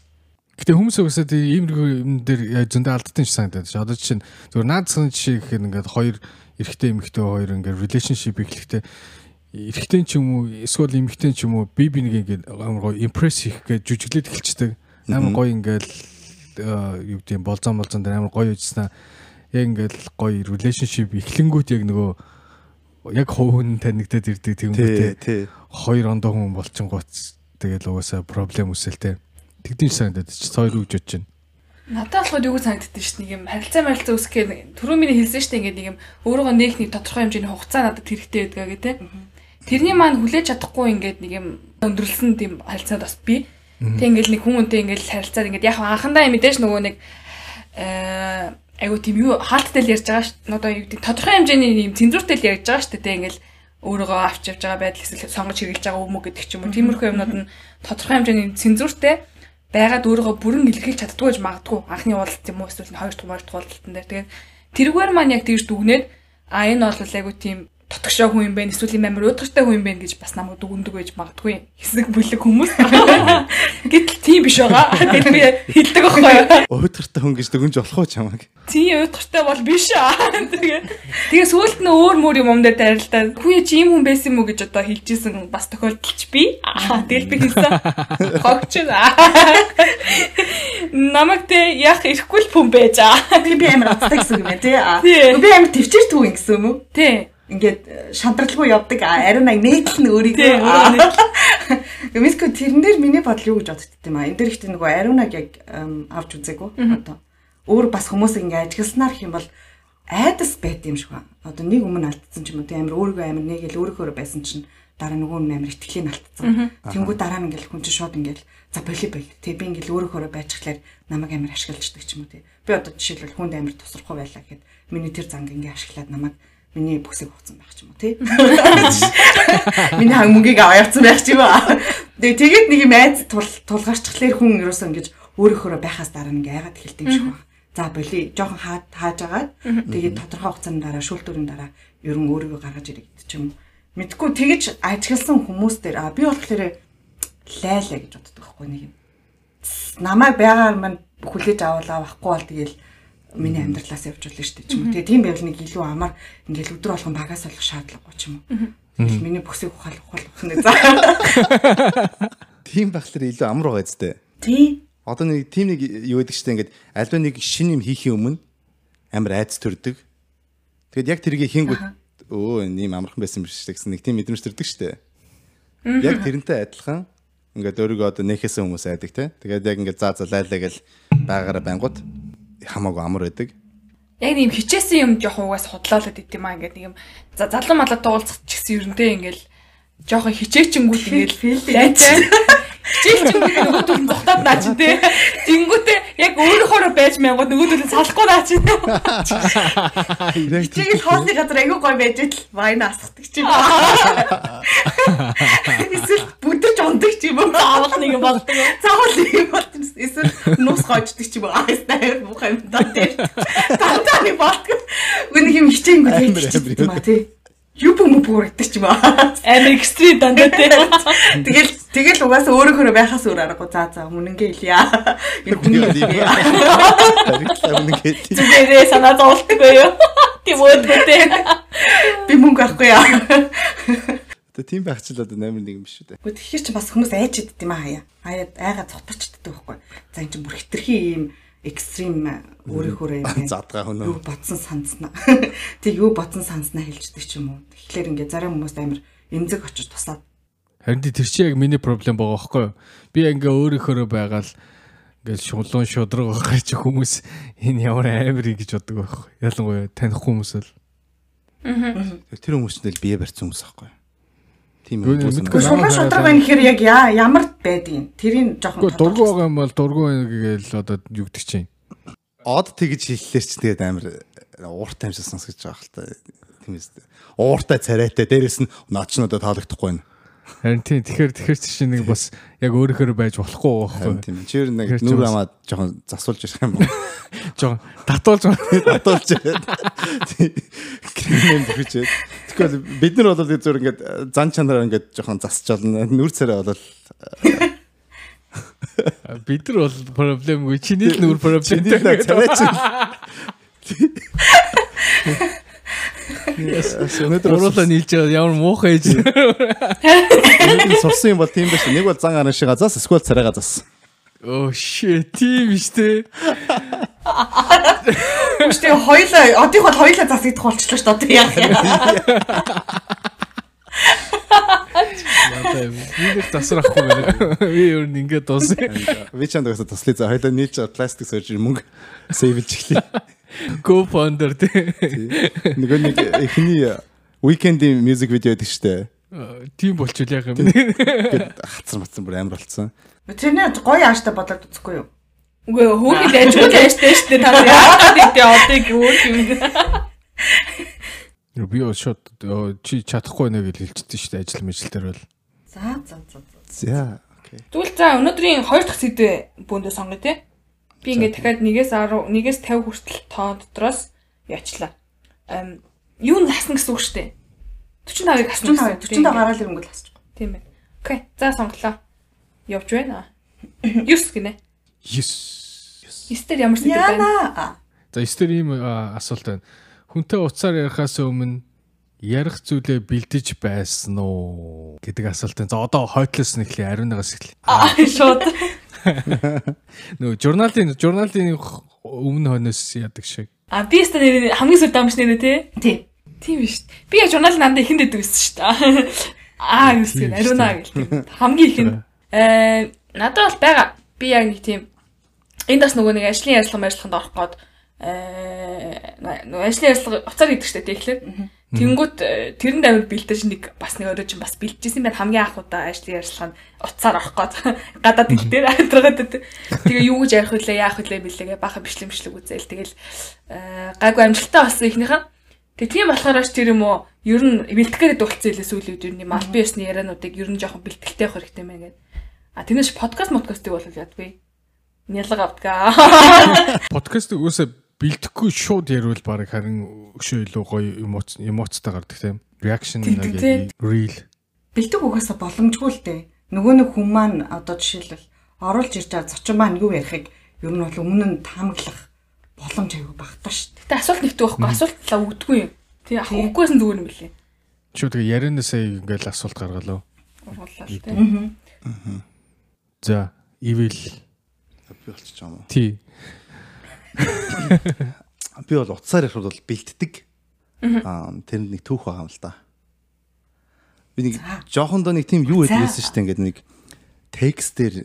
Гэтэ хүмүүс тийм иймэрхүү юм дээр яа, зөндөө алдтын ч санагдаад байна. Одоо жишээ нь зөвхөн наадсан жишээ гэх юм ингээд хоёр эрэгтэй эмэгтэй хоёр ингээд relationship эхлэхдээ эрэгтэй ч юм уу эсвэл эмэгтэй ч юм уу би би нэг ингээд амар гоё импресс хийх гэж жүжиглээд эхэлчихдэг. Амар гоё ингээд э, юу гэдэг юм болзон болзон дээр амар гоё үжснаа яг ингээд гоё relationship эхлэнгүүт яг нөгөө яг хувийн танигдаад ирдэг тий. хоёр ондоо хүн болчихгооц тэгэл угаасаа проблем үсэлтэй. Тэгдэж санагдаад чи хоёр үгж бодож байна. Надад болохоор юу гэж санагддаг шүү дээ. Нэг юм харилцаа марилцаа үсгээр түрүү миний хэлсэн шүү дээ. Ингээд нэг юм өөрөөгөө нээх нэг тодорхой хэмжээний хугацаа надад хэрэгтэй гэдэг. Тэрний маань хүлээж чадахгүй ингээд нэг юм өндөрлсөн тийм харилцаад бас би. Тэг ингээд нэг хүн үнтэй ингээд харилцаад ингээд яг анхандаа мэдээж нөгөө нэг э айгу тийм юу хаалттай л ярьж байгаа шүү. Одоо юу гэдэг тодорхой хэмжээний юм цензуртай л ярьж байгаа дээ. Тэг ингээд өөрийгөө авч явж байгаа байдал эсвэл сонгож хэрэглэж байгаа юм уу гэдэг ч юм уу. Тиймэрхүү юмнууд нь тодорхой хэмжээний цензуртай байгаад өөрийгөө бүрэн илэрхийлж чаддгүй гэж магадгүй анхны уулзалт юм уу эсвэл хоёр дахь хоёр дахь уулзалтан дээр тэгээд тэрүүгээр маань яг тэгж дүгнээд а энэ бол айгу тийм тотгошоо хүн юм байна эсвэл юм амар өөдөртэй хүн юм байна гэж бас намайг дүгндэг байж магадгүй. Хэсэг бүлэг хүмүүс. *laughs* Гэтэл тийм биш байгаа. Тэгээд би хэлдэг байхгүй. Өөдөртэй хүн гэж дүгнж болох уу чамайг? тийм өөдөртэй бол биш аа. Тэгээд тэгээ сүүлд нь өөр мөр юм юм дээр дайралтаа хүү чи ийм хүн байсан юм уу гэж одоо хэлжсэн бас тохиолдолч би. Тэгэл би хэлсэн. *laughs* Хогч *laughs* намайг тэ яг ирэхгүй л хүн байж аа. Тэгээ би амар уцтай гэсэн юм тий. Би амар төвчээр түүх юм гэсэн юм уу? тий Ингээд э, шантралгүй явдаг. а, Ариун аяг нээтэл нь өөрийгөө. Мэдгүй *laughs* тэрэн дээр миний бодол юу гэж боддог юм аа. Энд дээр ихтэй нөгөө ариун аяг яг авч үзээгүй. Одоо өөр бас хүмүүс ингээ ажигласнаар их юм бол айдас байт юм шиг ба. Одоо нэг өмнө алдсан ч юм уу амар өөрийгөө амар нэгэл өөрийнхөө байсан чинь дараа нөгөө нь амар итгэлийн алдсан. Тэнгүү дараа нь ингээл хүн чинь шууд ингээл за боли боли. Тэг би ингээл өөрийнхөө байжчихлаар намайг амар ашиглаждаг ч юм уу тий. Би одоо жишээлбэл хүнд амар тусрахгүй байлаа гэхэд миний тэр занг ингээ ашиглаад намайг миний бүсийг хуцсан байх ч юм уу тий. *laughs* Миний ханг мөнгийг аваа явцсан байх ч юм уу. Тэгээ тэгээд нэг юм айц тул тулгарчхлаар хүн ерөөсөө ингэж өөрийнхөө байхаас дараа ингээ яагаад эхэлдэг юм шиг байна. За боли жоохон хаад хааж агаад тэгээд тодорхой хугацааны дараа шүүлтүүрийн дараа ерөн өөрийгөө гаргаж ирэх гэдэг ч юм уу. Мэдгүй тэгэж ажигласан хүмүүс дээр а би болохоор лайлаа гэж боддог байхгүй нэг юм. Намайг байгаар мань хүлээж аваалаа авахгүй бол тэгэл миний амьдралаас явжулна шүү дээ ч юм уу. Тэгээ тийм байвал нэг илүү амар ингээл өдөр болгон багаас олох шаардлагагүй ч юм уу. Тэгэл миний бүсийг ухаал ухаал ухна за. *laughs* Тийм байхлаар илүү амар байгаа зү. Тий. Одоо нэг тийм нэг юу гэдэг чинь ингээд альва нэг шин юм хийхийн өмнө амар айц төрдөг. Тэгэд яг тэрийг хийнгүүт өө ийм амархан байсан биш үү гэсэн нэг тийм мэдрэмж төрдөг штэ. Яг тэрнтэй адилхан ингээд өөрийгөө одоо нэхэсэн хүмүүс айдаг те. Тэгээд яг ингээд заа заа лайлаа гэл байгаараа байнгут хамаагүй амар байдаг. Яг нэг юм хичээсэн юм жоохон угаас худлаалаад ит юм аа ингээд нэг юм за залуу малаа туулцах ч гэсэн ерөнтэй ингээл жоохон хичээчингүүт ингээл лайцаа Хичээлчингүүт нөгөө түр нь зогтоод наач тий. Тэнгүүтээ яг өөрөөхөөрөө байж мянгууд нөгөө нь салахгүй наач. Чигээр хоолны газар айгүй гоё байж итл вайн асахдаг ч юм. Эсвэл бүдэрч ундаг ч юм уу. Заавал нэг юм болдог. Заавал нэг юм болдог. Эсвэл нуус гоождаг ч юм уу. Айстай муухай юм даа тий. Тантаа нэг болдог. Үнийг юм аа тий. Юу юм бүр гэдэг ч юм аа. Амар экстрим дандаа тий. Тэгэл тэгэл угаасаа өөрөөхөө байхаас өөр аргагүй заа заа үнэнгээ хэлье. Энэ хүн Тарихлаа үнэгээ. Зүгээрээ санаа зовлтгүй юу? Тийм үү тий. би мөнгө авахгүй яа. Тэгээ тийм байх ч л одоо номер 1 юм биш үү. Гэхдээ тэгэхээр чи бас хүмүүс айж иддэг юм аа хаяа. Хаяа айгаа цутарчддаг байхгүй. За энэ чинь бүр хитрхи ийм экстрим өөрөөхөө юм. Задгаа хөнөө. Юу бодсон санснаа. *laughs* Тэг юу бодсон санснаа хэлждэг ч юм уу. Тэгэхээр ингээ зарим хүмүүс амар эмзэг очиж тусаад Харин тий тэр чи яг миний проблем байгаа байхгүй юу? Би ингээ өөрийнхөө байгаал ингээл шулуун шудраг байгаа чи хүмүүс энэ ямар амар юм гэж боддог байхгүй. Ялангуяа таних хүмүүс л. Тэр хүмүүс ч л бие барьсан хүмүүс аахгүй. Тийм хүмүүс мэдгүй. юм. шулуун шудраг байна гэхээр яг яа ямар байдгийг тэрийг жоохон Гэхдээ дургу байгаа юм бол дургу гээл одоо юу гэдэг чинь. Од тэгж хэллээр ч тэгээд амар ууртай юмшиг сонсгож байгаа хэл та. Тийм ээ. Ууртай царайтай дээрэс нь наачнуудад таалагдахгүй байна. Харин тийм тэгэхээр тэгэхээр чи нэг бас яг өөрийнхөө байж болохгүй байхгүй. тийм. Чир нэг Тэгэхээр ч нүр амаад жоохон засуулж ирэх юм бол *laughs* Жоо татуулж *laughs* татуулж кремэн бүхэж. Тэгэхээр бид нар бол зөв ингээд зан чанараа ингээд жоохон засч олно. Нүр царай бол *laughs* Бид нар бол проблемгүй. Чиний л нүр чиний л проблемтэй. царай чинь. Өнөөдөр Уруулаа нийлж байгаа ямар муухай ээж. өнөөдөр сурсан юм бол тийм байх. Нэг бол зан аран шиг газаас эсвэл царайгаа зассан. Оо shit, тийм штэ. Гэхдээ хоёлаа одыг бол хоёлаа засагдах болчихлоо шүү дээ. Одоо яах юм. Надаа бид тасрахгүй байна. Би ер нь ингээд дуусна. Би чанд гэсэн туслая за хоёлаа нийлж пластик surgery мөнгө *laughs* сейвлж эхлэе. Go founder тий. Нөгөө нэг эхний weekend-ийн music video гэдэг штэ. Тийм болчихвол яг юм. Гэт хацар матсан бүр амар болцсон. Тэрний гоё ааштай бодоод үзэхгүй юу? Үгүй хөөгөл ажгүй ажтай шүү дээ. Та яагаад гэдэг одыг өөр юм. Би шууд чи чадахгүй нэ гэж хэлчихсэн шүү дээ ажил мэл дээр бол. За за за. за. Тэгвэл за өнөөдрийн хоёр дахь сэдвээ бөөндөө сонгоё те. Би ингээд дахиад 1-ээс 10 1-ээс 50 хүртэл тоо дотроос яачлаа. Ам юу нь хасна гэсэн үг шүү дээ. 45-ыг хасна 45 45 гараал ирэнгүүт хасчих. Тийм байна. Окей. За сонголоо. Явж байна. *coughs* 9 гинэ. Yes. 9 дээр ямар сэдв байна? За эсвэл ийм а, асуулт байна. Хүнтэй уцаар ярихаас өмнө ярих зүйлээ бэлдэж байсан уу гэдэг асуулт. За одоо хойтлоос нь эхлэе, ариунаас эхлэе. Аа шууд. Нөгөө журналын журналын өмнө хойноос яадаг шиг. А би өстө нэр хамгийн сүр дамж нэрэ те. Тий. Тийм биш. Би яг журнал нандаа ихэнд дэдэг байсан шүү дээ. *laughs* Аа гэсэн шүү ариуна дээ. гэл. Хамгийн ихэнд. Э надад бол байгаа. Би яг нэг тийм энд бас нөгөө нэг ажлын ярилцлага мэржлаханд орох гээд э нөгөө ажлын ярилцлага уцаар идэг штэ тэгэхээр Тэнгүүт э, тэрэнд амир бэлдэж нэг бас нэг өөрөө чинь бас бэлдэжсэн байна. Хамгийн анх удаа ажлын ярилцлаганд уцаар орох гээд *laughs* гадаад ил дээр хамтраад тэгээ юу гэж ярих вүлээ яах вүлээ бэлээгээ баха бичлэмжлэг үзээл тэгэл э, гайгүй амжилттай болсон ихнийхэн Тэгээ тийм болохоор ч тэр юм уу? Ер нь бэлтгэхэд болцсон илээ сүүлийн үед. Ер нь мал би ясны яриануудыг ер нь жоохон бэлтгэлтэй явах хэрэгтэй мэн гэдэг. А тэрнээс подкаст подкастыг бол ядгүй. Нялга авдгаа. Подкаст үгүйсээ бэлдэхгүй шууд ярил баг харин өшөө илүү гоё эмоц эмоцтой гардаг тийм. Reaction нэг real. Бэлдэг угаасаа боломжгүй л дээ. Нөгөө нэг хүн маань одоо жишээлбэл оруулж ирж байгаа зочин маань юу ярихыг ер нь бол өмнө нь таамаглах боломж аягүй багтаа шүү дээ. Гэтэ асуулт нэгтэй байхгүй асуулт талаа өгдөггүй юм. Тий авахгүйсэн зүгээр юм билээ. Чүү тэгээ ярианасаа ингээл асуулт гаргалаа. Ургууллаа л тий. За, evil Би болчих юм уу? T. *laughs* Би бол утсаар ярих бол бэлддэг. Аа тэрэнд нэг түүх байгаа юм л да. Би нэг жоохон доо нэг тийм юу гэдэг байсан шүү дээ. Ингээд нэг текст дээр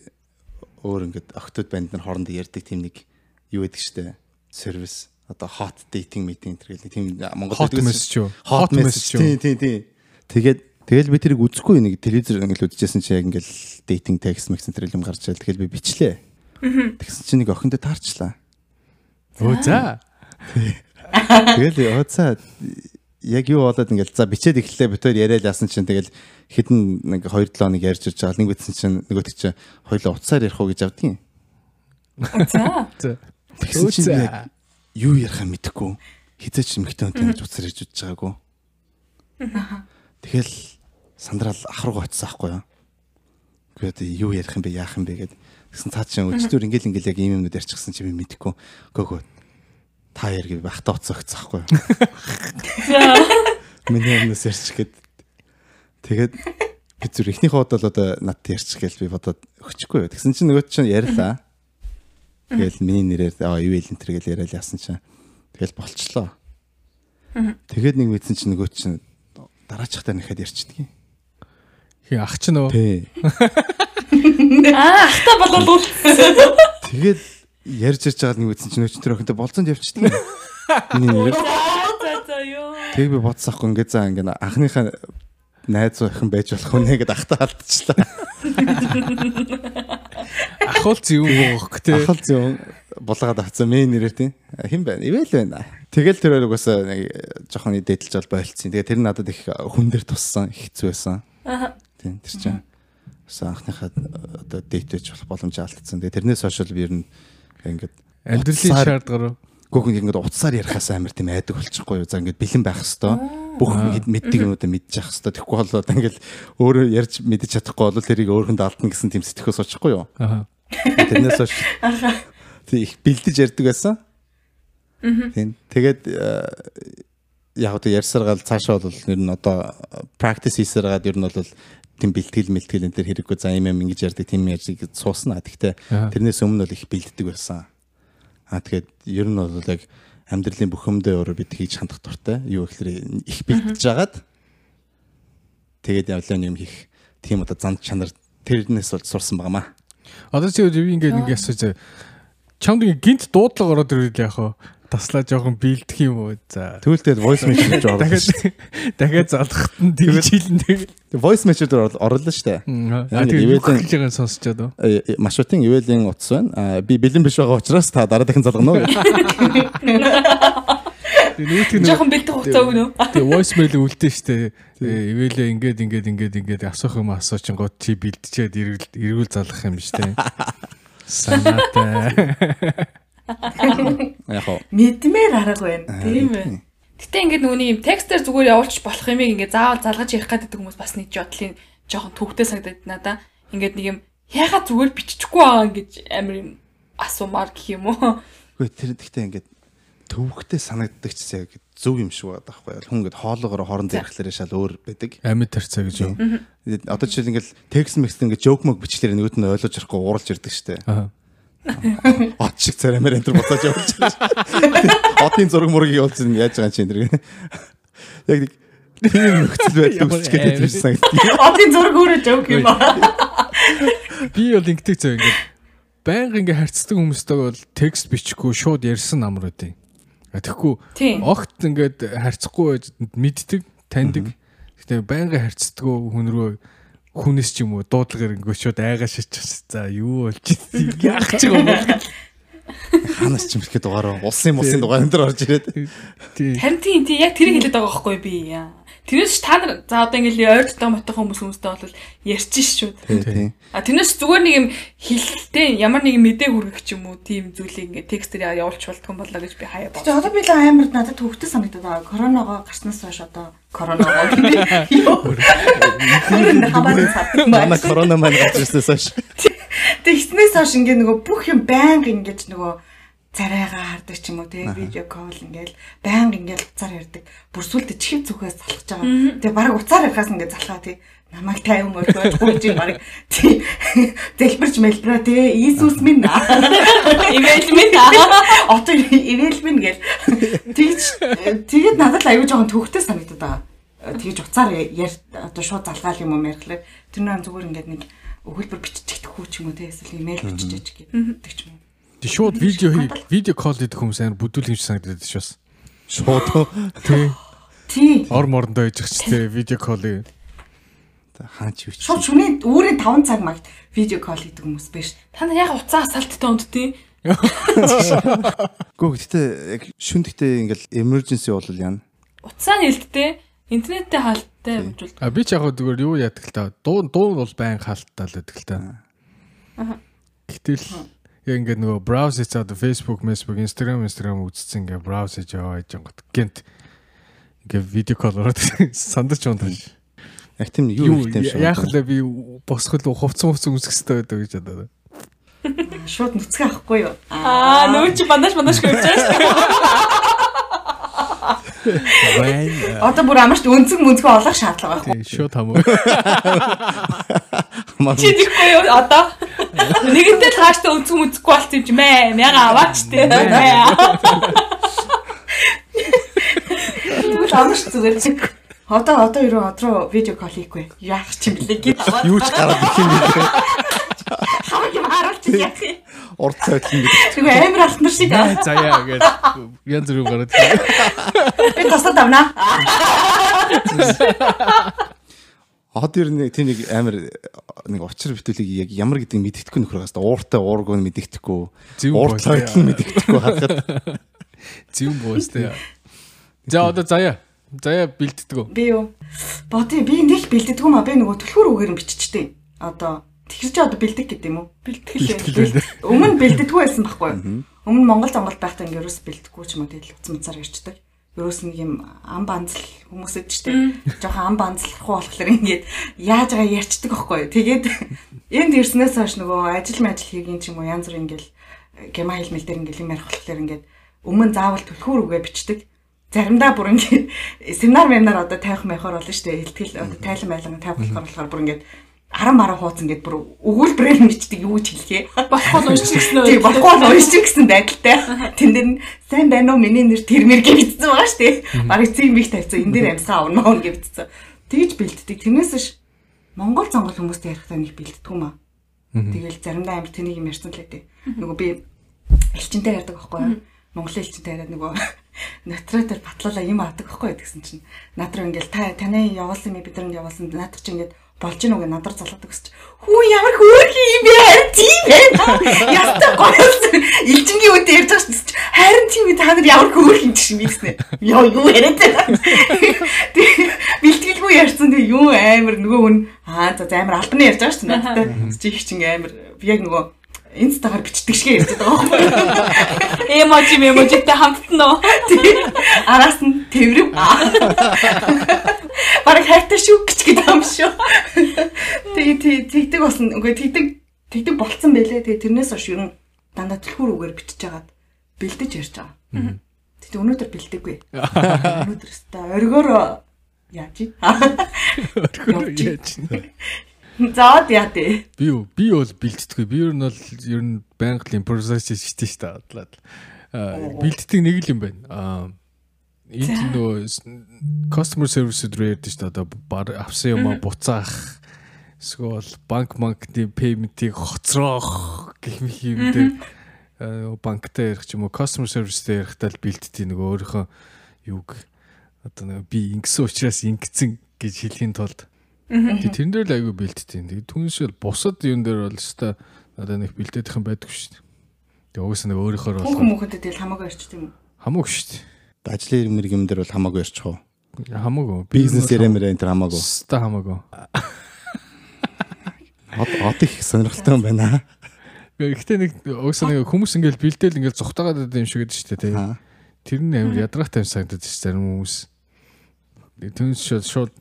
өөр ингээд октод банд нар хоорондоо ярьдаг тийм нэг юу гэдэг шүү дээ. Сервис одоо hot dating meeting нэг тийм Монгол Hot message юу? Hot Hot message тийм тийм тийм. Тэгээд тэгэл би тэрийг үзэхгүй нэг телевизээр ингээд үзчихсэн чи яг ингээд dating text message тэр юм гарч ирэл тэгэл би бичлээ. Тэгсэн чинь нэг охиндоо таарчлаа. Өө за. Тэгэл өөцөө яг юу болоод ингээл за бичээд эхлэлээ битээр яриад яасан чинь тэгэл хэдэн нэг 2 7 хоног ярьж ирж байгаа нэг битсэн чинь нөгөөт чинь хоёлоо уцаар ярих уу гэж авдгийн. За. Тэгсэн чинь яг юу ярихаа мэдэхгүй. Хизээч эмхтэн үнтэй гэж уцаар ярьж үзэж байгаагүй. Тэгэл сандраал ахруу очсон аахгүй юу. Гэхдээ юу ярих юм бэ яах юм бэ гэд тэгсэн цаа чинь өчтөр ингээл ингээл яг ийм юмнууд ярьчихсан чи би мэдэхгүй. Гөөгөө та яриг бахта уцаа өгсөн аахгүй юу. *laughs* Миний өмнөөс ярьчих гээд тэгээд би зүр ихнийхээ бодол одоо надад ярьчих гээл би бодоод өгчихгүй. Тэгсэн чинь нөгөө чинь ярьлаа. Тэгэл миний нэрээр аа юу ил энэ төр гэл яриад яасан чинь тэгэл болчлоо. Тэгээд нэг мэдсэн чинь нөгөө чинь дараачихтаа нэхэд ярьчдгийг. Хи ах ч нөө. Тий. *laughs* *laughs* Аа, ахта болол үл. Тэгээд ярьж ярьж байгаа нэг мэдсэн чинь тэр охинтой болцоонд явчихдгийг. Миний нэрээр За за ёо. тэг би бодсаахгүй ингээд за ингээд анхныхаа найз охин байж болох үнэ гэдээ ахтаа алдчихлаа. Ахуулц юм гоох те. Ахал зүүн булгаад авцсан мэн нэрээр тийм хэн байна? Ивэл байна. Тэгэл тэр хоёр угаасаа нэг жоохон дээдэлж бол болцсон. Тэгээ тэр надад их хүн дээр туссан, их хэцүү байсан. Аа. Тийм тэр чинь анхныхаа одоо дээтэйч болох боломж алдсан. Тэгээ тэрнээс хойш л би ер нь ингээд Амьдралын шаардлагаар Гүгэн ингээд утсаар ярихаас амар тийм айдаг болчихгүй юу. За ингээд бэлэн байх хэвээр бүх мэддэг юмудаа мэдчих хэвээр. Тэгэхгүй бол одоо ингээд өөрөө ярьж мэдчих чадахгүй бол тэрийг өөрөнд алдна гэсэн тийм сэтгэхөөс очихгүй юу. Аа. Тэрнээс хойш тий их бэлдэж ярьдаг байсан. Тийм. Тэгээд э, яг одоо ярьсаар гал цаашаа бол ер нь одоо practice хийсээр гад ер нь бол тийм бэлтгэл мэлтгэл энэ төр хэрэггүй за юм юм ингэж ярьдаг тийм ярьж суусна. Гэхдээ Аа. тэрнээс өмнө бол их бэлддэг байсан. Аа тэгээд ер нь бол яг амьдралын бүх юмдээ өөрөө бид хийж хандах дуртай. Юу гэхээр их бэлдэж жагаад тэгээд явлаа юм хийх тийм одоо зан чанар тэрнээс бол сурсан байгаамаа. Одоо чи юу ингээд нэг асууж чамд гинт дуудлага ороод ирвэл яах вэ? Таслаа жоохон бэлдэх юм уу? За. Тэгвэл тэгээд voice message *laughs* гэж оруулсан Дахиад дахиад залхахт нь тэгж хилэн тэг. дээ. Voice message дээр Ингээд тэгээд ивэлийн- хэлж байгаа сонсчод уу? Э, э, Машутын ивэлийн утас байна. Би бэлэн биш байгаа учраас та дараа дахин залгана уу? *laughs* Жохон бэлдэх хугацаа өгнө. Тэгээ voice mail үлдэн штэ. Ивэлээ ингээд ингээд ингээд ингээд асуух юм асуучин гот чи бэлдчихэд эргүүл залгах юм штэ. *laughs* Санаатай. Яг хоо. Мэдмээр аргагүй байна. Тийм ээ. Гэтэ ингээд нөгөө юм текстээр зүгээр явуулчих болох юмыг ингээд заавал залгаж ярих гэдэг хүмүүс бас нэг жотлын жоохон төвхтэй санагдаад надаа. Ингээд нэг юм яхаа зүгээр биччихгүй байгаа гэж амар юм асуумаар гэх юм уу. Үгүй тэр гэхдээ ингээд төвхтэй санагддаг ч яг зөв юм шиг байдаг байхгүй. Хүн ингээд хоолоогоор хооронд ярихлаараа шал өөр байдаг. Амьд тарцаа гэж юу? Одоо жишээл ингээд текст мекст ингээд жоок мог бичлэр нөгөөд нь ойлгож ярихгүй ууралж ирдэг штэ. Аа. От шиг царамаар энэ төр буцааж явуулж байгаа. Отын зураг мургийг явуулж яаж байгаа юм чи энэ. Яг нэг тийм нөхцөл байдал үүсч амар. юм санагдав. Одын зураг өөрөө жоок юм аа. Би бол ингэдэг зөө ингээд байнга ингээ харьцдаг хүмүүстэйг бол текст бичихгүй шууд ярьсан амар. А тэгэхгүй огт ингээд харьцахгүй байж мэддэг, таньдаг. Гэтэ байнга харьцдаг хүн рүү хүнээс ч юм уу дуудлагаар шууд айгаа шичих. За юу болж ийсэн *laughs* яах ч юм бол. Ханаас ч юм ихэд дугаараа улсын мусын дугаар энэ төр орж ирээд. Тий. Харин тийм тийм яг тэрийг хэлээд байгаа байхгүй би. яа. Тэрнээс та нар за одоо ингээд ойртоо мотох хүмүүс хүмүүстэй бол ярьчих шүү. Тий. А тэрнээс зүгээр нэг юм хилэлтэй ямар нэгэн мэдээ хүргэх ч юм уу тийм зүйлийг ингээд текстээр явуулж болтгоо болоо гэж би хаяа Тэг боо. одоо би л амар надад төвхтэй санагдаад байгаа. Коронавиго гарснаас хойш одоо коронавиго *laughs* гэдэг. Юу. Өөрөө *laughs* хамааран сад. Манай корона маань гарч ирсээс хойш. Тэг ихснээс хойш ингээ нөгөө бүх юм байнга ингэж нөгөө царайгаа хардаг ч юм уу тэгээ видео кол ингээл байнга ингээл уцаар ярддаг. Бүрсүүлдэ чихэв зүгээс залхаж байгаа. Тэгээ бараг уцаар ярихаас ингээ залхаа тий. намайг тайван болгож гүйж баг тий. *laughs* Зэлбэрч мэлбра тий. Иесус минь *laughs* Ивэл минь *laughs* одоо ивэл минь гэл. Тэгж тэгээд надад л аюу жоохон төвхтэй санагдаад байгаа. Тэгж уцаар яар одоо шууд залгаал юм уу ярихлаар тэр нэг зүгээр ингээд нэг өгүүлбэр биччихдэхгүй ч юм уу тий. Эсвэл имэйл бичиж гэдэг ч юм уу. Тэг шууд видео хий видео колл хийх хүмүүс амар бүдүүлгэмж санагдаад шүү бас. Шууд Тий. Тий. Ор морондоо ижих ч тий видео колл. хаач юу ч. Шууд шүний өөрөө 5 цаг магт видео колл хийдэг хүмүүс биш. Та нар яг уцаа асаалттай ундтыг. Гүү гэхдээ яг шүн гэхдээ ингээл emergency бол яана. Уцаа нэлттэй интернеттэй хаалттай хэмжүүл. А би ч яг зүгээр юу яадаг л та. Дуу дуу бол байн хаалттай л байдаг л та. Гэтэл яг ингээд нөгөө брауз хийж одоо Facebook, Facebook, Instagram, Instagram үзсэн ингээд брауз хийж яваа гэж гот гэнт ингээд видео колл ороод *laughs* сандарч унтаж. Яг тийм юу хэлтэй юм шиг. яах вэ би босхол хувцсан хувцсан үзэх хэрэгтэй байдаг гэж бодоод. Шууд нүцгэн авахгүй юу? Аа чи бандаж бандаж хөвж байгаа шүү. *laughs* Вайн. *laughs* Одоо бүр амарч өнцөг мөнцгөө олох шаардлага байхгүй. Тий, шууд хамаа. Чи дихгүй юу одоо? Нэгэнтэй л хааштай өнцөг мүцэхгүй болт юм чи мэ мяга аваач тээ. Тэгвэл амарч зүгээр. Одоо одоо ерөө одроо видео колл хийхгүй. Яах ч юм блэ гэж аваад. Юу ч гараад ирэх юм бэ? Юм яах юм. Урд цайт юм гэдэг. Тэгвэл амар алтнар шиг. Яа заяа гэж янз бүр гараад. Би тусаад авнаа. Хот ер нь тийм нэг амар нэг учир битүүлийг яг ямар гэдэг мэддэхгүй нөхөр хаас ууртай уургүй мэддэхгүй. Зөв Урд боостой. цайт нь мэддэхгүй хахад. Зөв боостой. За одоо заяа. Заяа бэлддэг үү? Би юу? Боти би нэг бэлддэггүй маа би нөгөө төлхөр үгээр нь биччихтэй. Одоо тэгэр чи одоо бэлдэг гэдэг юм уу? Бэлтгэлээ. Өмнө бэлддэггүй байсан байхгүй юу? Өмнө Монгол Монгол байхдаа ингээ ерөөс бэлдэхгүй ч юм уу тэгэл уцан мцаар ирчдэг. Ерөөс нэг юм ам банзал хүмүүс өдчтэй. Жохон ам банзлахгүй болохоор ингээд яаж байгаа ярьчдаг байхгүй юу? Тэгээд *laughs* энд ирснээс хойш нөгөө ажил мажил хийгийн ч юм уу янз бүр ингээл гема хэлмэл дээр ингээл юм ярих болохоор ингээд өмнө заавал төлхөр үгээ бичдэг. Заримдаа бүр ингээд *laughs* семинар мемнар одоо тавих маяхаар болно шүү дээ. Илтгэл одоо тайлан байлган тавих болохоор болохоор бүр ингээд арам мараа хууц ингээд бүр өгүүлбэрээр нь бичдэг юу ч хэлхээ. Болохгүй л уншиж гисэн үү? Тий, болохгүй л уншиж гэсэн байдалтай. Тэн дээр нь сайн байна уу миний нэр тэрмэр гэж бичсэн байгаа шүү дээ. Бараг цэм бих тавьсан. Энэ дээр амьсгаа авна мөн гэж бичсэн. Тэгж бэлддэг. Тэрнээс ш Монгол зонгол хүмүүстэй ярихтаа нэг бэлддэг юм аа. Тэгэл заримдаа амар тэнийг юм ярьсан л гэдэг. Нөгөө би элчинтэй ярьдаг байхгүй юу? Монголын элчинтэй яриад нөгөө *laughs* натратор батлуулаа юм аадаг байхгүй юу гэсэн чинь над руу ингээл та таны явуулсан юм бид нар явуулсан над чи ингээд болж гин үгээ надар залгадаг чи хүү ямар хөөрхөн юм бэ? Харин тийм байна ястаа гоёлсон. Элчингийн үедээ ярьж байгаа чинь харин тийм та нар ямар хөөрхөн чинь мэдсэн ёо юу яриад байна? Бэлтгэлгүй ярьсан. Тэг юу амар нөгөө хүн аа за амар албаны ярьж байгаа шүү дээ надтай чи их чинь амар яг нөгөө инстагаар бичдэг шиг ярьж байгаа байхгүй Эможи эможитэй хамтна уу? Араас нь тэврэв. Бараг хайртай шүү гэж гэдэг юм шүү. Тэгээ тэгдэг болсон. Үгүй тэгдэг тэгдэг болцсон байлээ. Тэгээ тэрнээс хойш ер нь дандаа төлхөр үгээр бичиж жагаад бэлдэж ярьж байгаа. Тэгтээ өнөөдөр бэлдэггүй. *laughs* Өнөөдөр өстой оргоор яаж ий? Яаж нэ? Заад яа дээ. Би юу? Би бол бэлддэггүй. Би ер нь бол ер нь байнга импровизац хийжтэй шүү дээ. Адлаад. Аа бэлддэг нэг л юм байна. Аа энэ нөгөө customer service дээр ярьдэн шүү дээ. Одоо бар авсан юм а буцаах эсвэл банк банкны payment-ийг хоцроох гэх мэт юм дээр банктай ярих ч юм уу customer service-тэй ярихдаа л бэлддэг нөгөө өөрийнхөө юуг одоо нөгөө би ингэсэн учраас ингэсэн гэж хэлхийн тулд Тэг тэрэн дээр л айгүй бэлдтiin. Тэг түншэл бусад юм дээр бол өстой надад нэг бэлдээдэх юм байдаггүй шүү дээ. Тэг угсаа нэг өөрийнхөө Хүн бол хүмүүхэдээ тэгэл хамаагүй ярьчих тийм үү? хамаагүй шүү дээ. Ажлын ирмэр юм дээр бол хамаагүй ярьчих уу? Хамаагүй. Бизнес ярэмэр энэ хамаагүй. Өстой хамаагүй. Од их сонирхолтой юм байна. Гэхдээ нэг угсаа нэг хүмүүс ингээл бэлдээл ингээл зүхтагаад байдаг юм шиг гэдэг шүү дээ. Тэр нь амар ядрахтай юм санагдаж шүү зарим хүмүүс. Түншэл шууд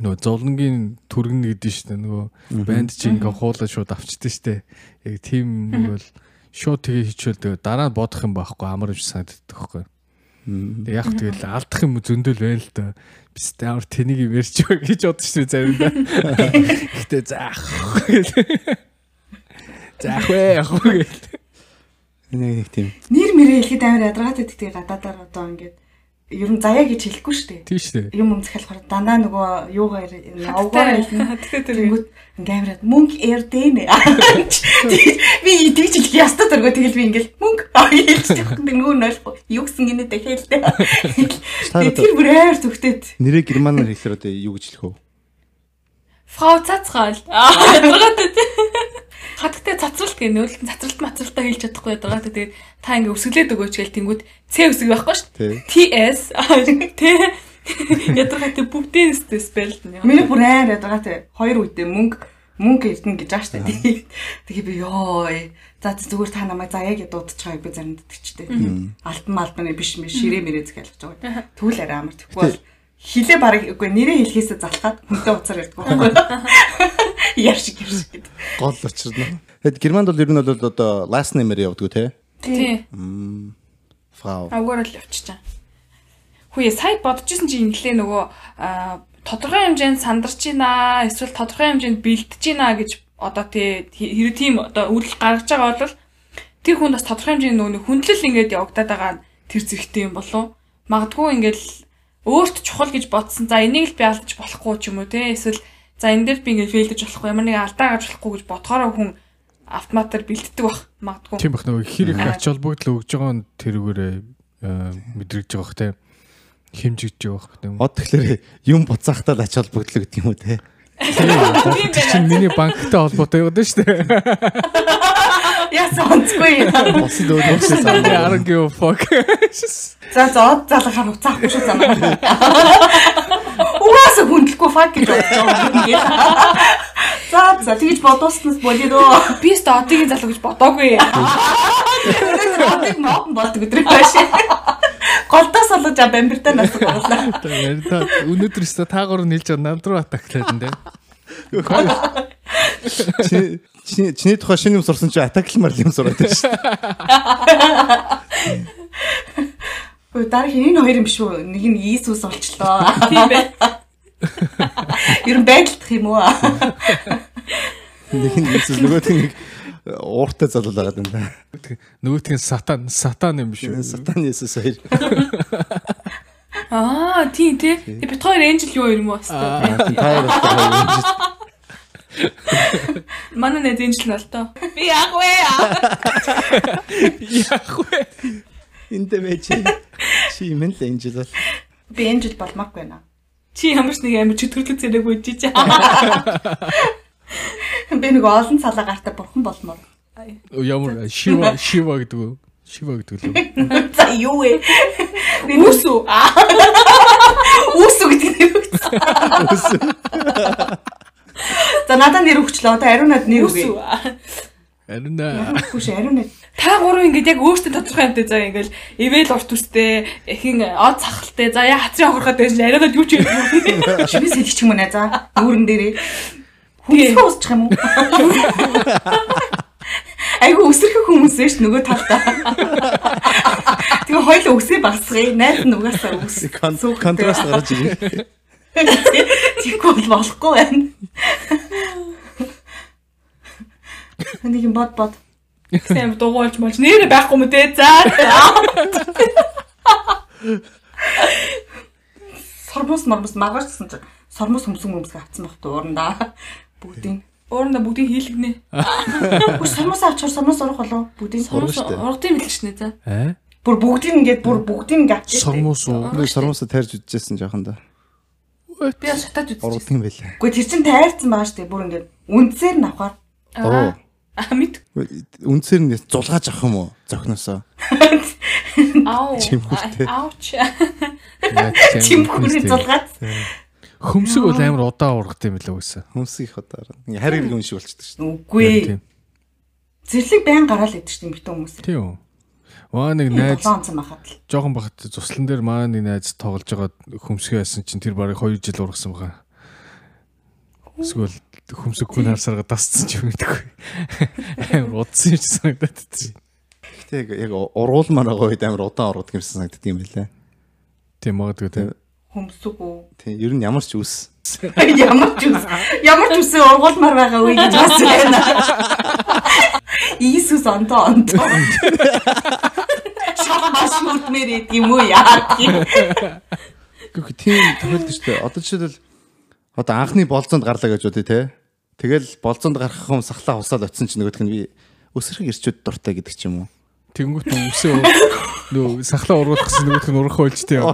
нөгөө золонгийн түргэн гэдэг шүү дээ. Нөгөө банд чи ингээ хуулаад шууд авчдээ шүү дээ. Яг тийм нэг бол шууд тэгээ хичээл тэгээ дараа бодох юм байхгүй амар юм шиг санагддаг байхгүй. Тэг яг тэгэл алдах юм зөндөл байна л да. Бис таавар тэнийг ярьж байгаа гэж бодож шүү заримдаа. Гэтэ заах. Заах вэ яг гэл. Нэг нэг тийм. Нэр мэрээ хэлэхэд амар ядаргаатай тэгтээ гадаадаар одоо ингээд ер нь заяа гэж хэлэхгүй шүү дээ. Тийм шүү дээ. Юм өмсгөхлохоор дандаа нөгөө юугаар явгаар *laughs* хэлнэ. Тэнгүүт камерад мөнгө эрдэнэ. Би тэгж хэлэх ястаа дөргөө тэгэл би ингээл мөнгө хэлчих. Нөгөө нь ойлгохгүй. Юу гэсэн гинэ дахиад Та Тэр бүр амар зүгтээд. нэрээ германаар хэлэхээр одоо юу гэж хэлэх вэ? Фрау цацгаал. *laughs* Аа ядаргаатай. Хатагтай цацралт гэх нөөлтөн цацралт мацралтаа хэлж чадахгүй ядаргаатай. Тэгээд та ингээ өсөглөөд өгөөч гээл тэнгүүд Ц үсэг байхгүй шүү дээ. TS Т ядаргаатай бүгдийн спелд нь. Миний бүр амар ядаргаатай. Хоёр үедээ мөнгө мөнгө эрдэнэ гэж ааш та. Тэгээ би ёо. За зүгээр та намайг заяа гэж дуудчихаа би заримдаа тэгчтэй. Алтан малбаны биш мэ ширээ мэрээ зэг ялгаж байгаа. Тэгвэл арай амар тэггүй бол хилээ бараг үгүй нэрээ хэлхээсээ залхаад хүнтэй уцаар ярьдаг байхгүй. Яршиг яршиг гэдэг. Гол учирна. Тэгэд Германд бол ер нь бол одоо last name-ээр явдаг тий. Тий. Frau. Агуур л явчихаа. Хүү сая бодчихсон чи инглээ нөгөө тодорхой хэмжээнд сандарч байна эсвэл тодорхой хэмжээнд бэлдэж байна гэж одоо тий хэрэв тийм одоо үйл гаргаж байгаа бол тэр хүн бас тодорхой хэмжээний нөгөө хүндлэл ингээд явагдаад байгаа нь тэр зэрэгтэй юм болов магадгүй ингээд өөрт чухал гэж бодсон за энийг л би алдаж болохгүй ч юм уу тий эсвэл за энэ дээр би ингээд фейлдэж болохгүй ямар нэг алдаа гарч болохгүй гэж бодохоор хүн автоматар бэлддэг бах магадгүй Тийм бах нөгөө хэр их ач холбогдол өгж байгаа нь тэрүүгээрээ мэдрэгж байгаа бох те. Хэмжигдэж байгаа бох тийм. Од тэгэхээр юм буцаахтаа л ач холбогдол гэдэг юм уу тий. Тэр чинь миний банктай холбоотой яваад шүү дээ. Яасан онцгүй. Босд өөрөөсөө don't give a fuck. За зоод залгахаар уцаахгүй шүү замаа. Хүндлэхгүй фак гэж бодож байгаа. За за тэгж бодуулснаас болидоо. би өстө одгийн залуу гэж бодоогүй Одыг мод болдог өдрөө байш. Голдоос олж а бамбиртай нас. Та өнөөдөр өстө та гурав нийлж байгаа намд руу атаклаад энэ. Чиний чиний- тухай шинэ юм сурсан чи атаклмар юм сураад байна шүү. Өө дараа хин энэ хоёр юм биш үү? Нэг нь Иесус болчлоо. тийм бай Ер нь байдалдах юм уу? Нэг нь нь нэг ууртай залуу байгаа юм да. Нөгөөтг нь сатан сатан юм биш үү? Сатан Иесус хоёр. Аа тийм тий. Тэг бит хоёр энжил юу юм уу өстө. Таар болохоор Манай нэг энжил нь бол тоо. Би яг вэ. Яах вэ? энд байж чи юм л энжил бол. Би энэ жил болмаахгүй байна. Чи ямар ч нэг амар чөтгөрлөг зэрэг үжиж. *laughs* Би нэг олон цалаа гартаа бурхан болмоор. Ямар шива шива гэдэг үү? Шива гэдэг үү? *laughs* За юу вэ? Би Үсүү. Үүсүү *laughs* гэдэг нэр өгсөн. За надад нэр өгчлөө. Одоо ариунад нэр өгье. Үсүү. Харин Хүш ариунад. Та гурав ингээд яг өөртөө тодорхой юмтай заа ингээл ивэл урт үстэй, ихин од сахалтай. За яа хацрын хурхад байж яриагаад юу ч юм. *laughs* Чимээс хэлчих юм нэ за. Нүүрэн дээрээ. Хүнсээ усчих юм уу? *laughs* Айгу өсөрхөх хүмүүс биш нөгөө талдаа. Тэгээ хоёул өсөө багсгая. Найз нь угаасаа өс. Контраст гарч ирээ. Тэггүй бол болохгүй байна. *laughs* Нэг юм бод бод. Сэм дугуйлж мож нэрэ байхгүй юм те. За. Сормос мормос маргаашсан чинь сормос хөмсөн хөмсг авцсан багт уурандаа. Бүгдийн. Уурна бүгдийг хийлгэнэ. Бүр сормос авчаар сормос урах болов бүгдийн. Сормос дээ. ургадын мэл шнэ за. аа Бүр бүгдийн ингээд бүр бүгдийн ингээд авчих. сормос уу? Би сормосо тарьж үдчихсэн жоохон да. Би бас шатаад үзчихсэн. Ургад юм байлаа. Үгүй тэр чин тайрцсан байгаа дээ. Бүр ингээд үндсээр нь авахаар. Аа мэд. Үндсээр нь зулгааж авах юм уу? Зохносоо. Чимхүүртэй. Ауч. Чимхүүрээ зулгаад. Хөмсөг бол амар удаа ургах юм билээ үсэн. Хүмсийг ходоор. Ингээ хариг юм шиг болчихдог шүү. Үгүй. Зэрлэг байн гараал идэг шүү дээ битэн хүмүүс. Тийм үү. Маа нэг найз 7 онцон байхад л. жоохон бахад цуслан дээр маа нэг найз тоглож байгаа хөмсгөө яасан чинь тэр барыг 2 жил ургасан байгаа. Эсвэл хөмсөг хүн харсарга дасцсан ч юм гэдэггүй. Амар удсан юм шиг санагдаад байна. Гэтэ яг ургуулмаар байгаа үед амар удаан ургадаг юмсан санагддаг юм байлаа. Тийм магадгүй тийм. Хөмсөг үү? Тийм ер нь ямар ч үс. Ямар ч үс. Ямар ч үс ургуулмаар байгаа үе гэж бас байна. Иесус онто онто. Шах маш үтмэр идэг юм уу яа. Гэхдээ тийм тохиолдож шүү дээ. Одоо жишээлбэл одоо анхны болцоонд гарлаа гэж бодъё те. Тэгэл болцоонд гарах хүм сахлаа хусаад очисон чинь нөгөөх нь би өсрөх ирчүүд дуртай гэдэг ч юм уу. Тэнгүүт нь үсээ нөө сахлаа ургуулах гэсэн нөгөөх нь урах ойлж тийм.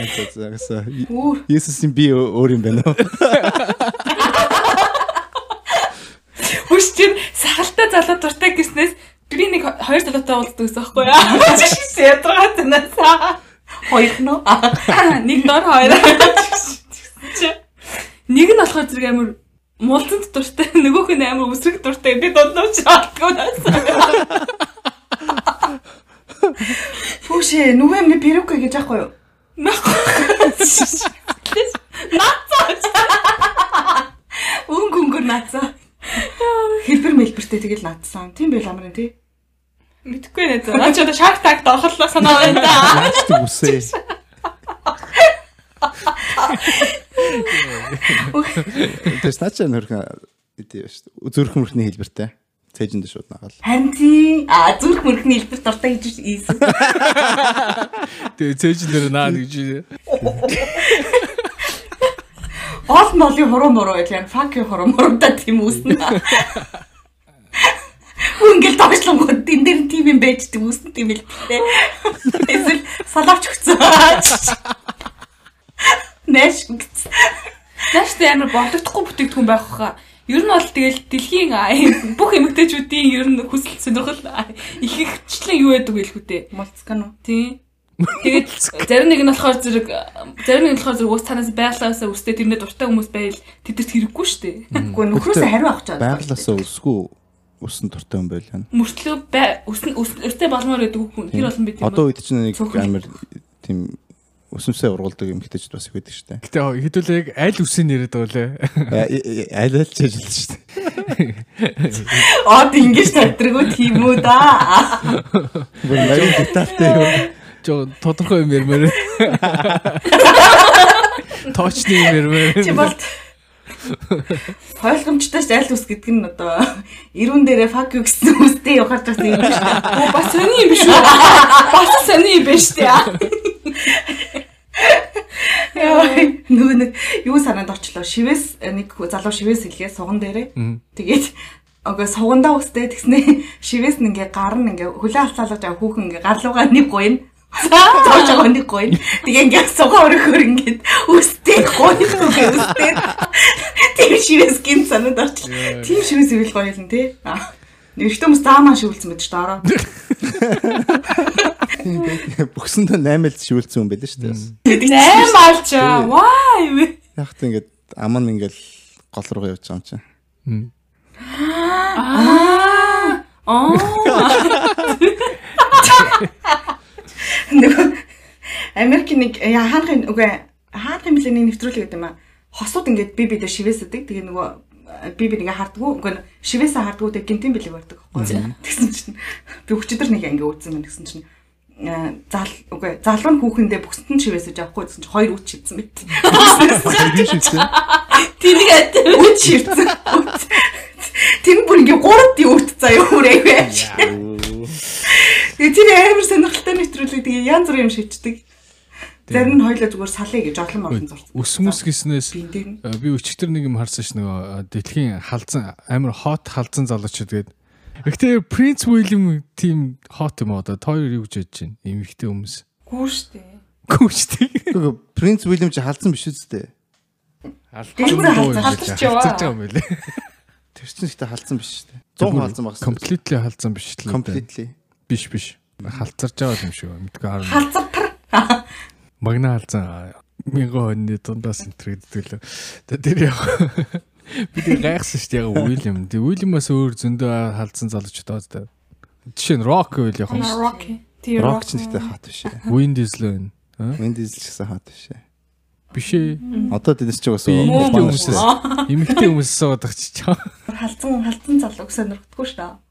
Тэгээс *laughs* Үр. Есүсийн би өөр юм байна уу? Хүч чинь сахалтай залуу дуртай гэснээс би нэг хоёр залуутай уулздаг гэсэн байхгүй яа. Ядраад танаас. Хоёр нь? *laughs* Нэг дор хоёр. Чи- Нэг нь болохоор зэрэг амар муулцанд дуртай, *laughs* нөгөөх нь амар үсрэг дуртай. Би дундуур чи алдгүй наас. Хүүшээ нүгэ амны перука гэж яахгүй юу? Өнгө өнгөр наацаа. Хэлбэр мэлбэртэй тэгэл наацсан. Тийм байл амрын тий. Мэдхгүй нэ зөө. Наа чи одоо Shark Tank дорхоллоо санаа байна да. Үсээ. *laughs* Тэс наачаа нөрхөн идэв шүү. Зүрх мөрхний хэлбэртэй. Цээжинд шууд нагаал. Харин тий. А зүрх мөрхний хэлбэр дуртай гэж ийсэн. Тэгээ цээж нэр наа гэж. Гол молын хуруу муруу байл яг факи хуруу муруутай тийм үүснэ. Үнгэл тогшлонгод тэн дээр тийм юм байж үүснэ тийм л тээ. Эсвэл салаач өгцөө. Нэш. Нааш тэ амар бодлогдохгүй бүтээгдэхүүн байх хаа. Ер нь бол тэгэл дэлхийн бүх эмэгтэйчүүдийн ер нь хүсэл сонирхол их ихчлэн юу байдаг вэ лхүү дээ. Мулцкан уу? Тий. Тэгээд зарим нэг нь болохоор зэрэг зарим нэг нь болохоор зэрэг ус танаас байглаасаа үстэй тэрнээ дуртай хүмүүс байл тэдэрт хэрэггүй шүү дээ. Үгүй нөхрөөсөө хариу авах чад. Байглаасаа өсгүү усан туртай юм байл яана. Мөртлөө үс өстэй болмоор байдаг хүн тэр болон бид юм. Одоо үед чинь нэг амар тийм өсөмсөө ургуулдаг юм хтэйчд бас их байдаг шүү дээ. Гэтэ хэдүүлээ яг аль үсээ нэрэд байгаа лээ. Аль аль ч ажиллаж шүү дээ. Од ингэж тавьдраггүй тийм үү да. Бүр нарийн детальтай юм. Жоо тодорхой юм ярмаар. *laughs* Точны юм ярмаар. Чи бол Хойлгомжтой ч аль ус гэдэг нь одоо ирүүн дээрээ фак юу гэсэн үстэй явахаар тагсан юм шүү дээ. Оо бас сони юм биш үү? Бас сони юм биш үү? Яа, нөгөө нэг юу санаанд орчлоо. Шивээс нэг залуу шивээс хэлгээ суган дээрээ. Тэгээд Ага сугандаа үстэй тэгснэ шивээс нь ингээ гар нь ингээ хүлээ алцаалгаж байгаа хүүхэн ингээ гар руугаа нэг гойно. Нэг гойно. Тэгээ ингээ сугаа өрөхөр ингээ үстэй гойно үстэй. Тийм шивээс гин санаад орчлоо. Тийм шивээс ивэл гоё юм тий. Нэрхтэн хүмүүс заамаа шивэлсэн мэт ч доороо. Бүксэндээ 8 л шивэлсэн юм байл шүү дээ. бас. Нэм алчаа. Вай. Яг та ингээд аман ингээд гол руу явж байгаа юм чинь. Аа. Аа. *laughs* *laughs* *laughs* Нөгөө Америк нэг яа, хаанхын үгүй хаанхын мэлээ нэг нэвтрүүлэг гэдэг юм аа. Хосууд ингээд би бид шивээсэдэг. Тэгээ нөгөө би бид ингээ хардггүй үгүй шивээсээ хардггүй тэг гинтийн бэлэг барьдаг байхгүй. Тэгсэн чинь би өчигдөр нэг ингээ үзсэн мэн гэсэн чинь э, зал үгүй залуу нь хүүхэндээ бүксэнд нь шивээсэж авахгүй гэсэн чинь хоёр үт шивсэн мэт. Атаа. Үт шивсэн. Тэр бүр ингээ гурд үт заяа хүрээ байж. Тэгээ тэр амар сонирхолтой нэвтрүүлэг тэгээ янз бүрийн юм шийддэг. Зарим нь хоёлаа зүгээр салъя гэж олон олон зурсан. Өсмөс гиснээс Би э, өчтөр нэг юм харсан ш нөгөө э, дэлхийн халзан амар хот халзан залуучууд гээд. Гэхдээ Принц Уильям тийм хот юм одоо та хоёр юу гэж бодож байна? Эмэгтэй хүмүүс. Гүү штэ. Гүчтэй. Гэхдээ Принц Уильям чи халдсан биш үстэй. Дэлгүүрээ халзан, байгаа юм байлээ. Тэр чинь ихтэй халдсан биш дээ. 100 халдсан багс. Completely халдсан биш л үү? Completely. Биш биш. Халцарч байгаа юм шиг. Мэдгүй харна. халзар Магна халзан мянган хоньны дундаас энтрэгддэг л. Тэгээ тэр яг *laughs* бид гайхсан шүү дээ яг Уильям. Тэгээ Уильямаас өөр зөндөө халдсан залуучууд байгаа даа. Жишээ нь Rock үйл яг юм. Rocky. Тэр Рок ч ихтэй хат биш ээ. Wind Diesel байна. Аа? Wind Diesel ч гэсэн хат биш ээ. Биш ээ. Одоо тэдэс ч бас эмэгтэй *laughs* шүү дээ. эмэгтэй хүмүүсээс суудаг ч чаа. халзан халзан залууг сонирхдаггүй шүү дээ.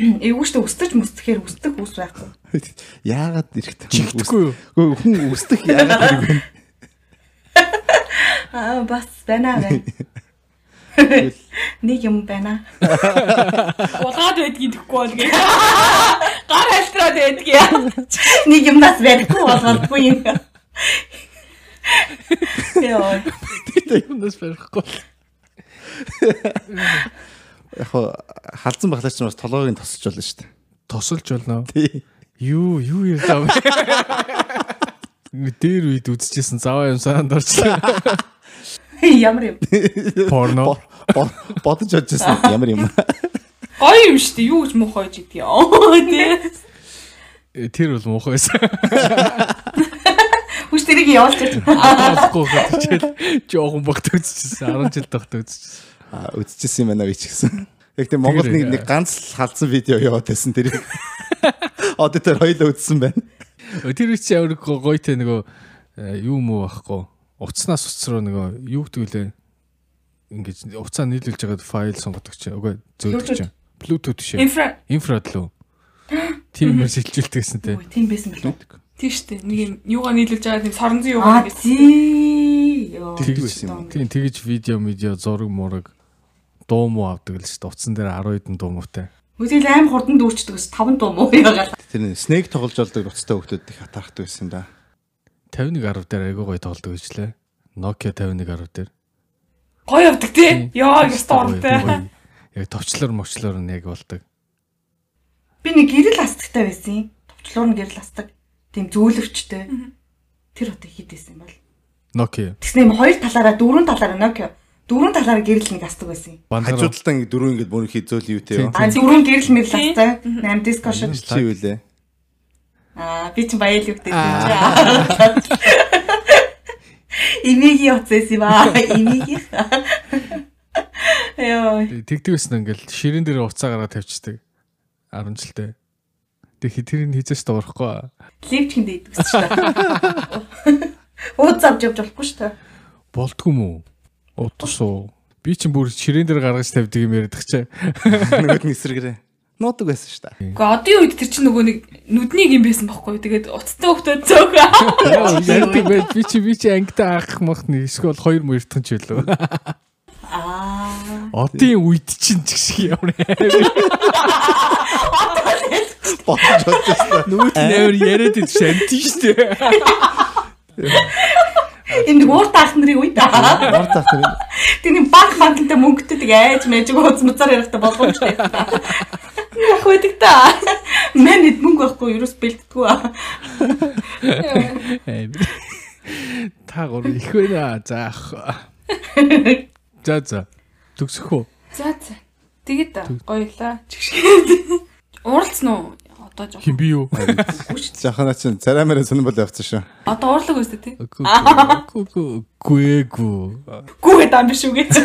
*coughs* Эвгүй шүү дээ өстөж мөсдөхээр өстөх үс байхгүй. *laughs* Яагаад эрэхтэй Чигдэхгүй юу? Хүн үстэх яагаад хэрэг вэ? *laughs* Аа бас байна байна. *laughs* Нэг юм байна. Улгаад байдгийг гэхгүй бол гээ. Гар хальтраад байдгийг. Нэг юм нас байхгүй болгохгүй юм. Яа. Юунаас барихгүй. Яг халзан баглаач нь бас толгойг нь тосч болно шүү дээ. Тосолж болно. Тий. Юу юу ярьлаа вэ? Дээр үед үзчихсэн заваа юм санаанд орчлаа. Ямар юм. Порно. Бо- Бодож бодчихсон ямар юм. Гоё юм шүү дээ. Юу гэж муухай гэж идэх юм. Тэ. Э, Тэр бол муухай байсан. Хүч тэрийг явуулж ирсэн. Болохгүй хатчихэл жоохон багт үзчихсэн. 10 жил тагт үзчихсэн. Үзчихсэн юм байна би ч гэсэн. Яг тийм Монгол нэг нэг ганц л халдсан видео яваад байсан тэрийг. Аудитор *laughs* хоёлоо үзсэн байна. Тэр их чи ямар гойтой нөгөө э, юу муу байхгүй. Уцснаас уцруу нөгөө юу гэдгүүлээ. Ингээд уцаа нийлүүлж байгаад файл сонгодог чи. Үгүй зөөлдөг чи. Bluetooth шээ. Инфрад лөө. Тийм юм шилжүүлдэгсэн те. Тийм байсан билүү? тийм шүү дээ. Нэг юм юугаа нийлүүлж байгаа тийм соронзон Аа юугаа гэсэн. Тэгж байсан юм. Тийм тэгэж видео медиа зураг мураг дуу муу авдаг л шүү дээ. Уцсан дээр 10 хэдэн дуу муутай. Үгүй аим хурдан дүүчдэг ус 5 дуу муу яагаад. *laughs* Тэр снэк тоглож болдог уцтай хүмүүс их атархдаг байсан да. 51 10 дээр айгуу гоё тоглодог гэжлээ. Nokia 51 10 дээр. Гоё явдаг тий. Яа гэж тоортой. Яг товчлоор мовчлоор нь яг болдог. Би нэг гэрэл астагтай байсан юм. Товчлуур нь гэрэл астаг. Тийм зөөлөвчтэй. Тэр одоо хэд байсан юм бол. Nokia. Тэгснэ юм хоёр талаараа дөрвөн талаараа Nokia. Дөрвөн талаараа гэрэл нэг астаг байсан юм. Хажуудалтаа ингэ дөрөв ингэ бүр хийзөөл юу те. А дөрвөн гэрэл мэрэл астаг. 8 диско шиг. Чи юу лээ? Аа би ч баял үгтэй чинь. Имиги оцээс юм аа. Имиги. Яа. тэгдэг байсан ингээл ширэн дээр уцаа гараад тавьчихдаг. 10 жилдээ. Тэг хи тэрийг хийжээч дуурахгүй. Левчгэндээ идэх гэсэн шүү дээ. Ууц авч явж болохгүй шүү дээ. Болдгүй мүү? Удасуу. Би чинь бүр ширэн дээр гаргаж тавьдаг юм яриад чаа. *laughs* Нөгөөд нь эсрэгэрээ. Нуудаг байсан шүү дээ. Гэхдээ одын үед тэр чинь нөгөө нэг нүднийг юм байсан байхгүй юу? Тэгээд уцтай хөхтөө зөөх. Би чи би чи ангитай ах махны эсвэл хоёр мөртгөн ч байлоо. Аа. Одын үед чинь ч гэх юм ямар Бодож бодчихсон. Нүд нээр яриад идэж шанти штэ. *laughs* Энэ уур таах нарын үед аа. Мар таах тэр Тэний баг хандлтай мөнгөтэй тэг айж мэж ууц муцаар ярихтаа болгоомжтой. Ах байдаг та. Мэн хэд мөнгө байхгүй юу? Юус бэлддэггүй аа. Та гур их байна. За ах. За за. Төгсөх үү? За за. Тэгээд гоёлаа. Уралцсан уу? Одоо жоох. Хин би юу? жахана чин царамаараа сонирн бол явцсан шүү. Одоо уурлаг өстэй тий. Гүгү гүгү. Гүүгээ дан биш үү гэж.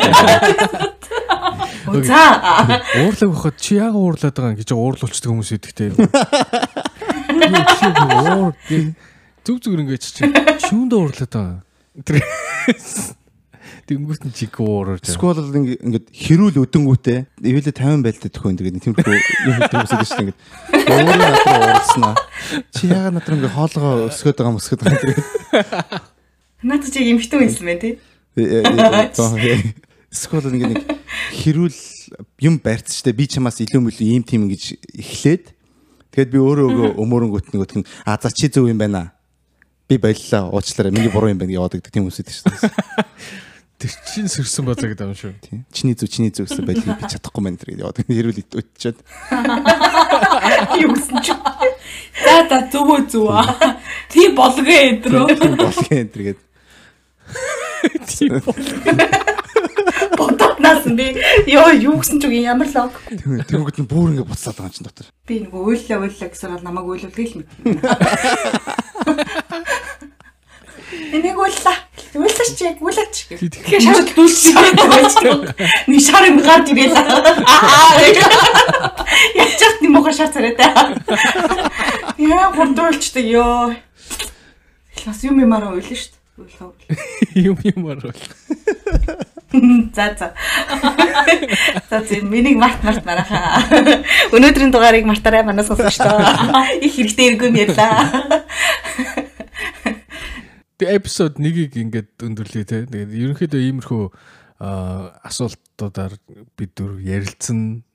За. Уурлаг бахад чи яага уурлаад байгаа юм гэж уурлуулчдаг хүмүүс идэхтэй. *laughs* Уур зүг зүг ингэж чи чүнд уурлаад байгаа. Тэнгүүт нь чиг уурж. Ингэ ингээд хэрүүл өдөнгүүтээ эвэлэ 50 байлтай төхөө *laughs* ингээд тиймэрхүү юм үсэж шүү дээ ингээд өөрөө над руу уурснаа. Чи яагаад над руу ингээд хоолгоо өсгöd байгаа юм өсгöd байгаа тэгээд Наад чи эмхтэн байсан мэн тий. *laughs* Сквал ингээд нэг хэрүүл юм барьц штэ би чамаас илүү мөлий ийм тийм ингэж эхлээд тэгээд би өөрөө өмөрөнгөт нөгөөх нь а за чи зөв юм байна. Би боллоо уучлаарай миний буруу юм байна гэж яваад гэдэг тийм үсэд шүү дээ. *laughs* Тэр чин сэрсэн базаа гэдэг юм шүү. Тийм. Чиний зүг чиний зүг гэсэн байдлыг би чадахгүй байна тэр яваад хэрүүл итвчээд Юу гэсэн чи. За за зөв аа. Тийм болгоо эдрөө. болгоо энэ тэргээд Бодотнаас нь би ёо юу гэсэн ч үгүй ямар лог. тэнгууд нь бүр ингэ буцаад байгаа юм чин дотор. Би нэг уйллаа уйллаа гэсэн бол намайг уйлуулдаг л мэт. *laughs* Энийг уйллаа. Уйллаач чи уйлаач гэх. Тэгэхээр шард дүүлсэн. Ни шар юм гард ирээ. Аа. Яаж ч юм уу шар царай та. Яа гурдуулчдаг ёо. Бас юм юмараа уйлаа шүү дээ. Юм юмар бол. За за. За зин миний март март марахаа. Өнөөдрийн дугаарыг мартаарай манаас сонсогчдоо. Их хэрэгтэй иргэн ярьлаа. Эпизод 1-ийг ингээд өндөрлөе те. Тэгээд ерөнхийдөө иймэрхүү аа, асуултуудаар бид дөрөв ярилцсан.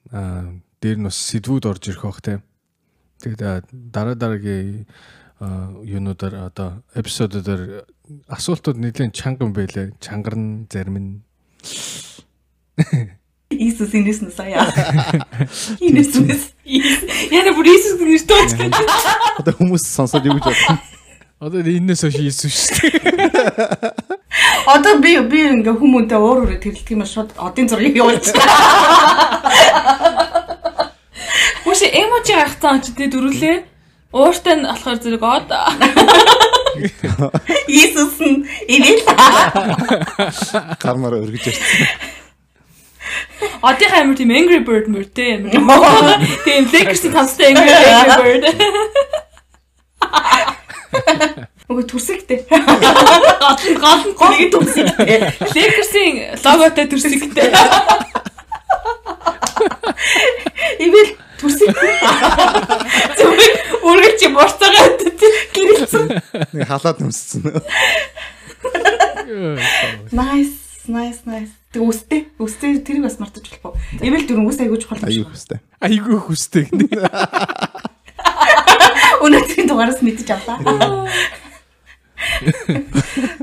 Дээр нь бас сэдвүүд орж ирэх бах те. Тэгээд аа, дараа дараагийн аа, юунуудаар одоо эпизодуудаар асуултууд нэлээд чанга юм байлээ. Чангарн зарим нь Иесус инээс нь сая. *laughs* Нь. Яна бүр Иесус гэж. Одоо хүмүүс сонсоод юу гэж бодсон? Одоо энэс хойш Иесус шүү дээ. Одоо би би ингээ хүмүүнтэй уур үрээ тэрэлдэг юм шууд одын зургийг явуулчих. Хүш эможи гаргацсан ч тэ дөрүлээ. Ууртай нь болохоор зэрэг од. Иесус нь ивэл Гармаар өргөж ирсэн. Одын амар тийм Angry Bird мөртэй амар. Тийм Lakers-ийн хамстай Angry Bird. *laughs* Үгүй төрсөгтэй. Гол гол гол Нэг төрсөгтэй. Lakers-ийн логотой төрсөгтэй. Ивэл төрсөгтэй. Зүгээр үргэлж борцоогоо гэрэлсэн. Нэг халаад нөмссөн. Nice, nice, nice. Тэг үстэй. Үстэй тэрийг бас мартаж болохгүй. Ивэл дөрөв үс айгууч чухал. Аюу хөстэй. Айгүй хүстэй гэнэ. Өнөөдрийн дугаараас мэдчих авлаа.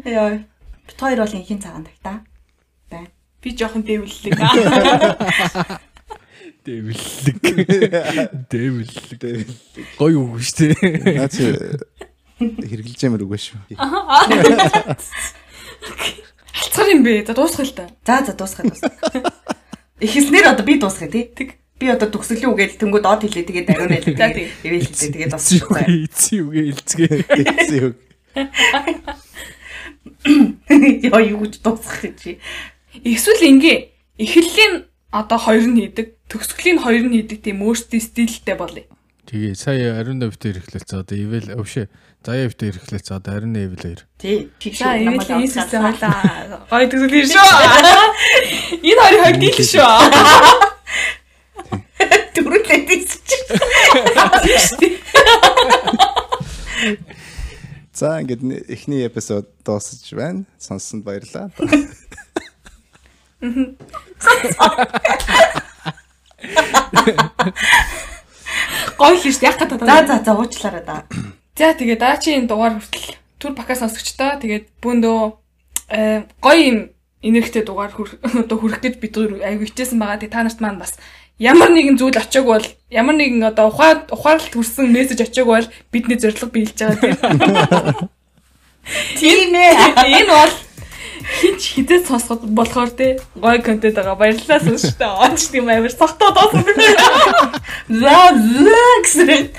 Яа. Бит хоёр бол инхийн цагаан тагтаа. Бай. Би жоохон дэвлэлэг. Дэвлэг. Дэвлэг. Гой үг шүү дээ. Наа чи хэрглэж ямар үгүй шүү. Алцгар юм бэ? За дуусгая л та. За за дуусгах дуусгах. Эхэлснээр одоо би дуусгая тий. Тэг. Би одоо төгсөлөө үгээл тэнгууд доод хэлээ тэгээд ариун тий. *laughs* Ивэл хэлээ тэгээд Эцэг дуусгах. эцэг үг хэлцгээ. Эцэг үг. Яа юу гэж дуусгах гэж. Эсвэл ингээ эхлэлийн одоо хоёр нь хийдэг, төгсгөлийн хоёр нь хийдэг тийм өөрсдийн стилтэй болъё. Тэгээ сая ариун навтер ирэхлээц одоо ивэл өвшө. Заяа втер ирэхлээц одоо ариун нэвэл хоёр. Тий. За эвэл Иесустэй хойлоо. Гой төгсгөл *laughs* шүү. Энэ хоёрын хоёр дийл шүү. *laughs* Тийч. За ингээд эхний эпизод дуусаж байна. Сонссонд баярлалаа. Гой л шүү. Яг та За за за уучлаарай да. За тэгээ даачийн дугаар хүртэл түр подкаст сонсогчдоо тэгээд бүүндөө э, гоё юм энергитэй дугаар хүр- одоо хүрэх гэж бид аягүй хичээсэн байгаа. Тэгээ та нарт маань бас ямар нэгэн зүйл очиог бол ямар нэгэн одоо ухаа ухаарлт хүрсэн мессеж очиог бол бидний зорилго биелж байгаа тийм. Тийм ээ. Энэ бол хинч хизээ сонсоход болохоор те гоё контент байгаа. Баярлалаа сонсогчдоо. Онч тийм амар сохтоо доосон. За за гэсэн.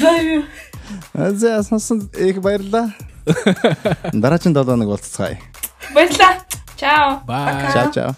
За За сонссон их баярлалаа. *laughs* Дараагийн 7 хоног уулзцгаая. Баярлалаа. Чао. Бай. Чао чао.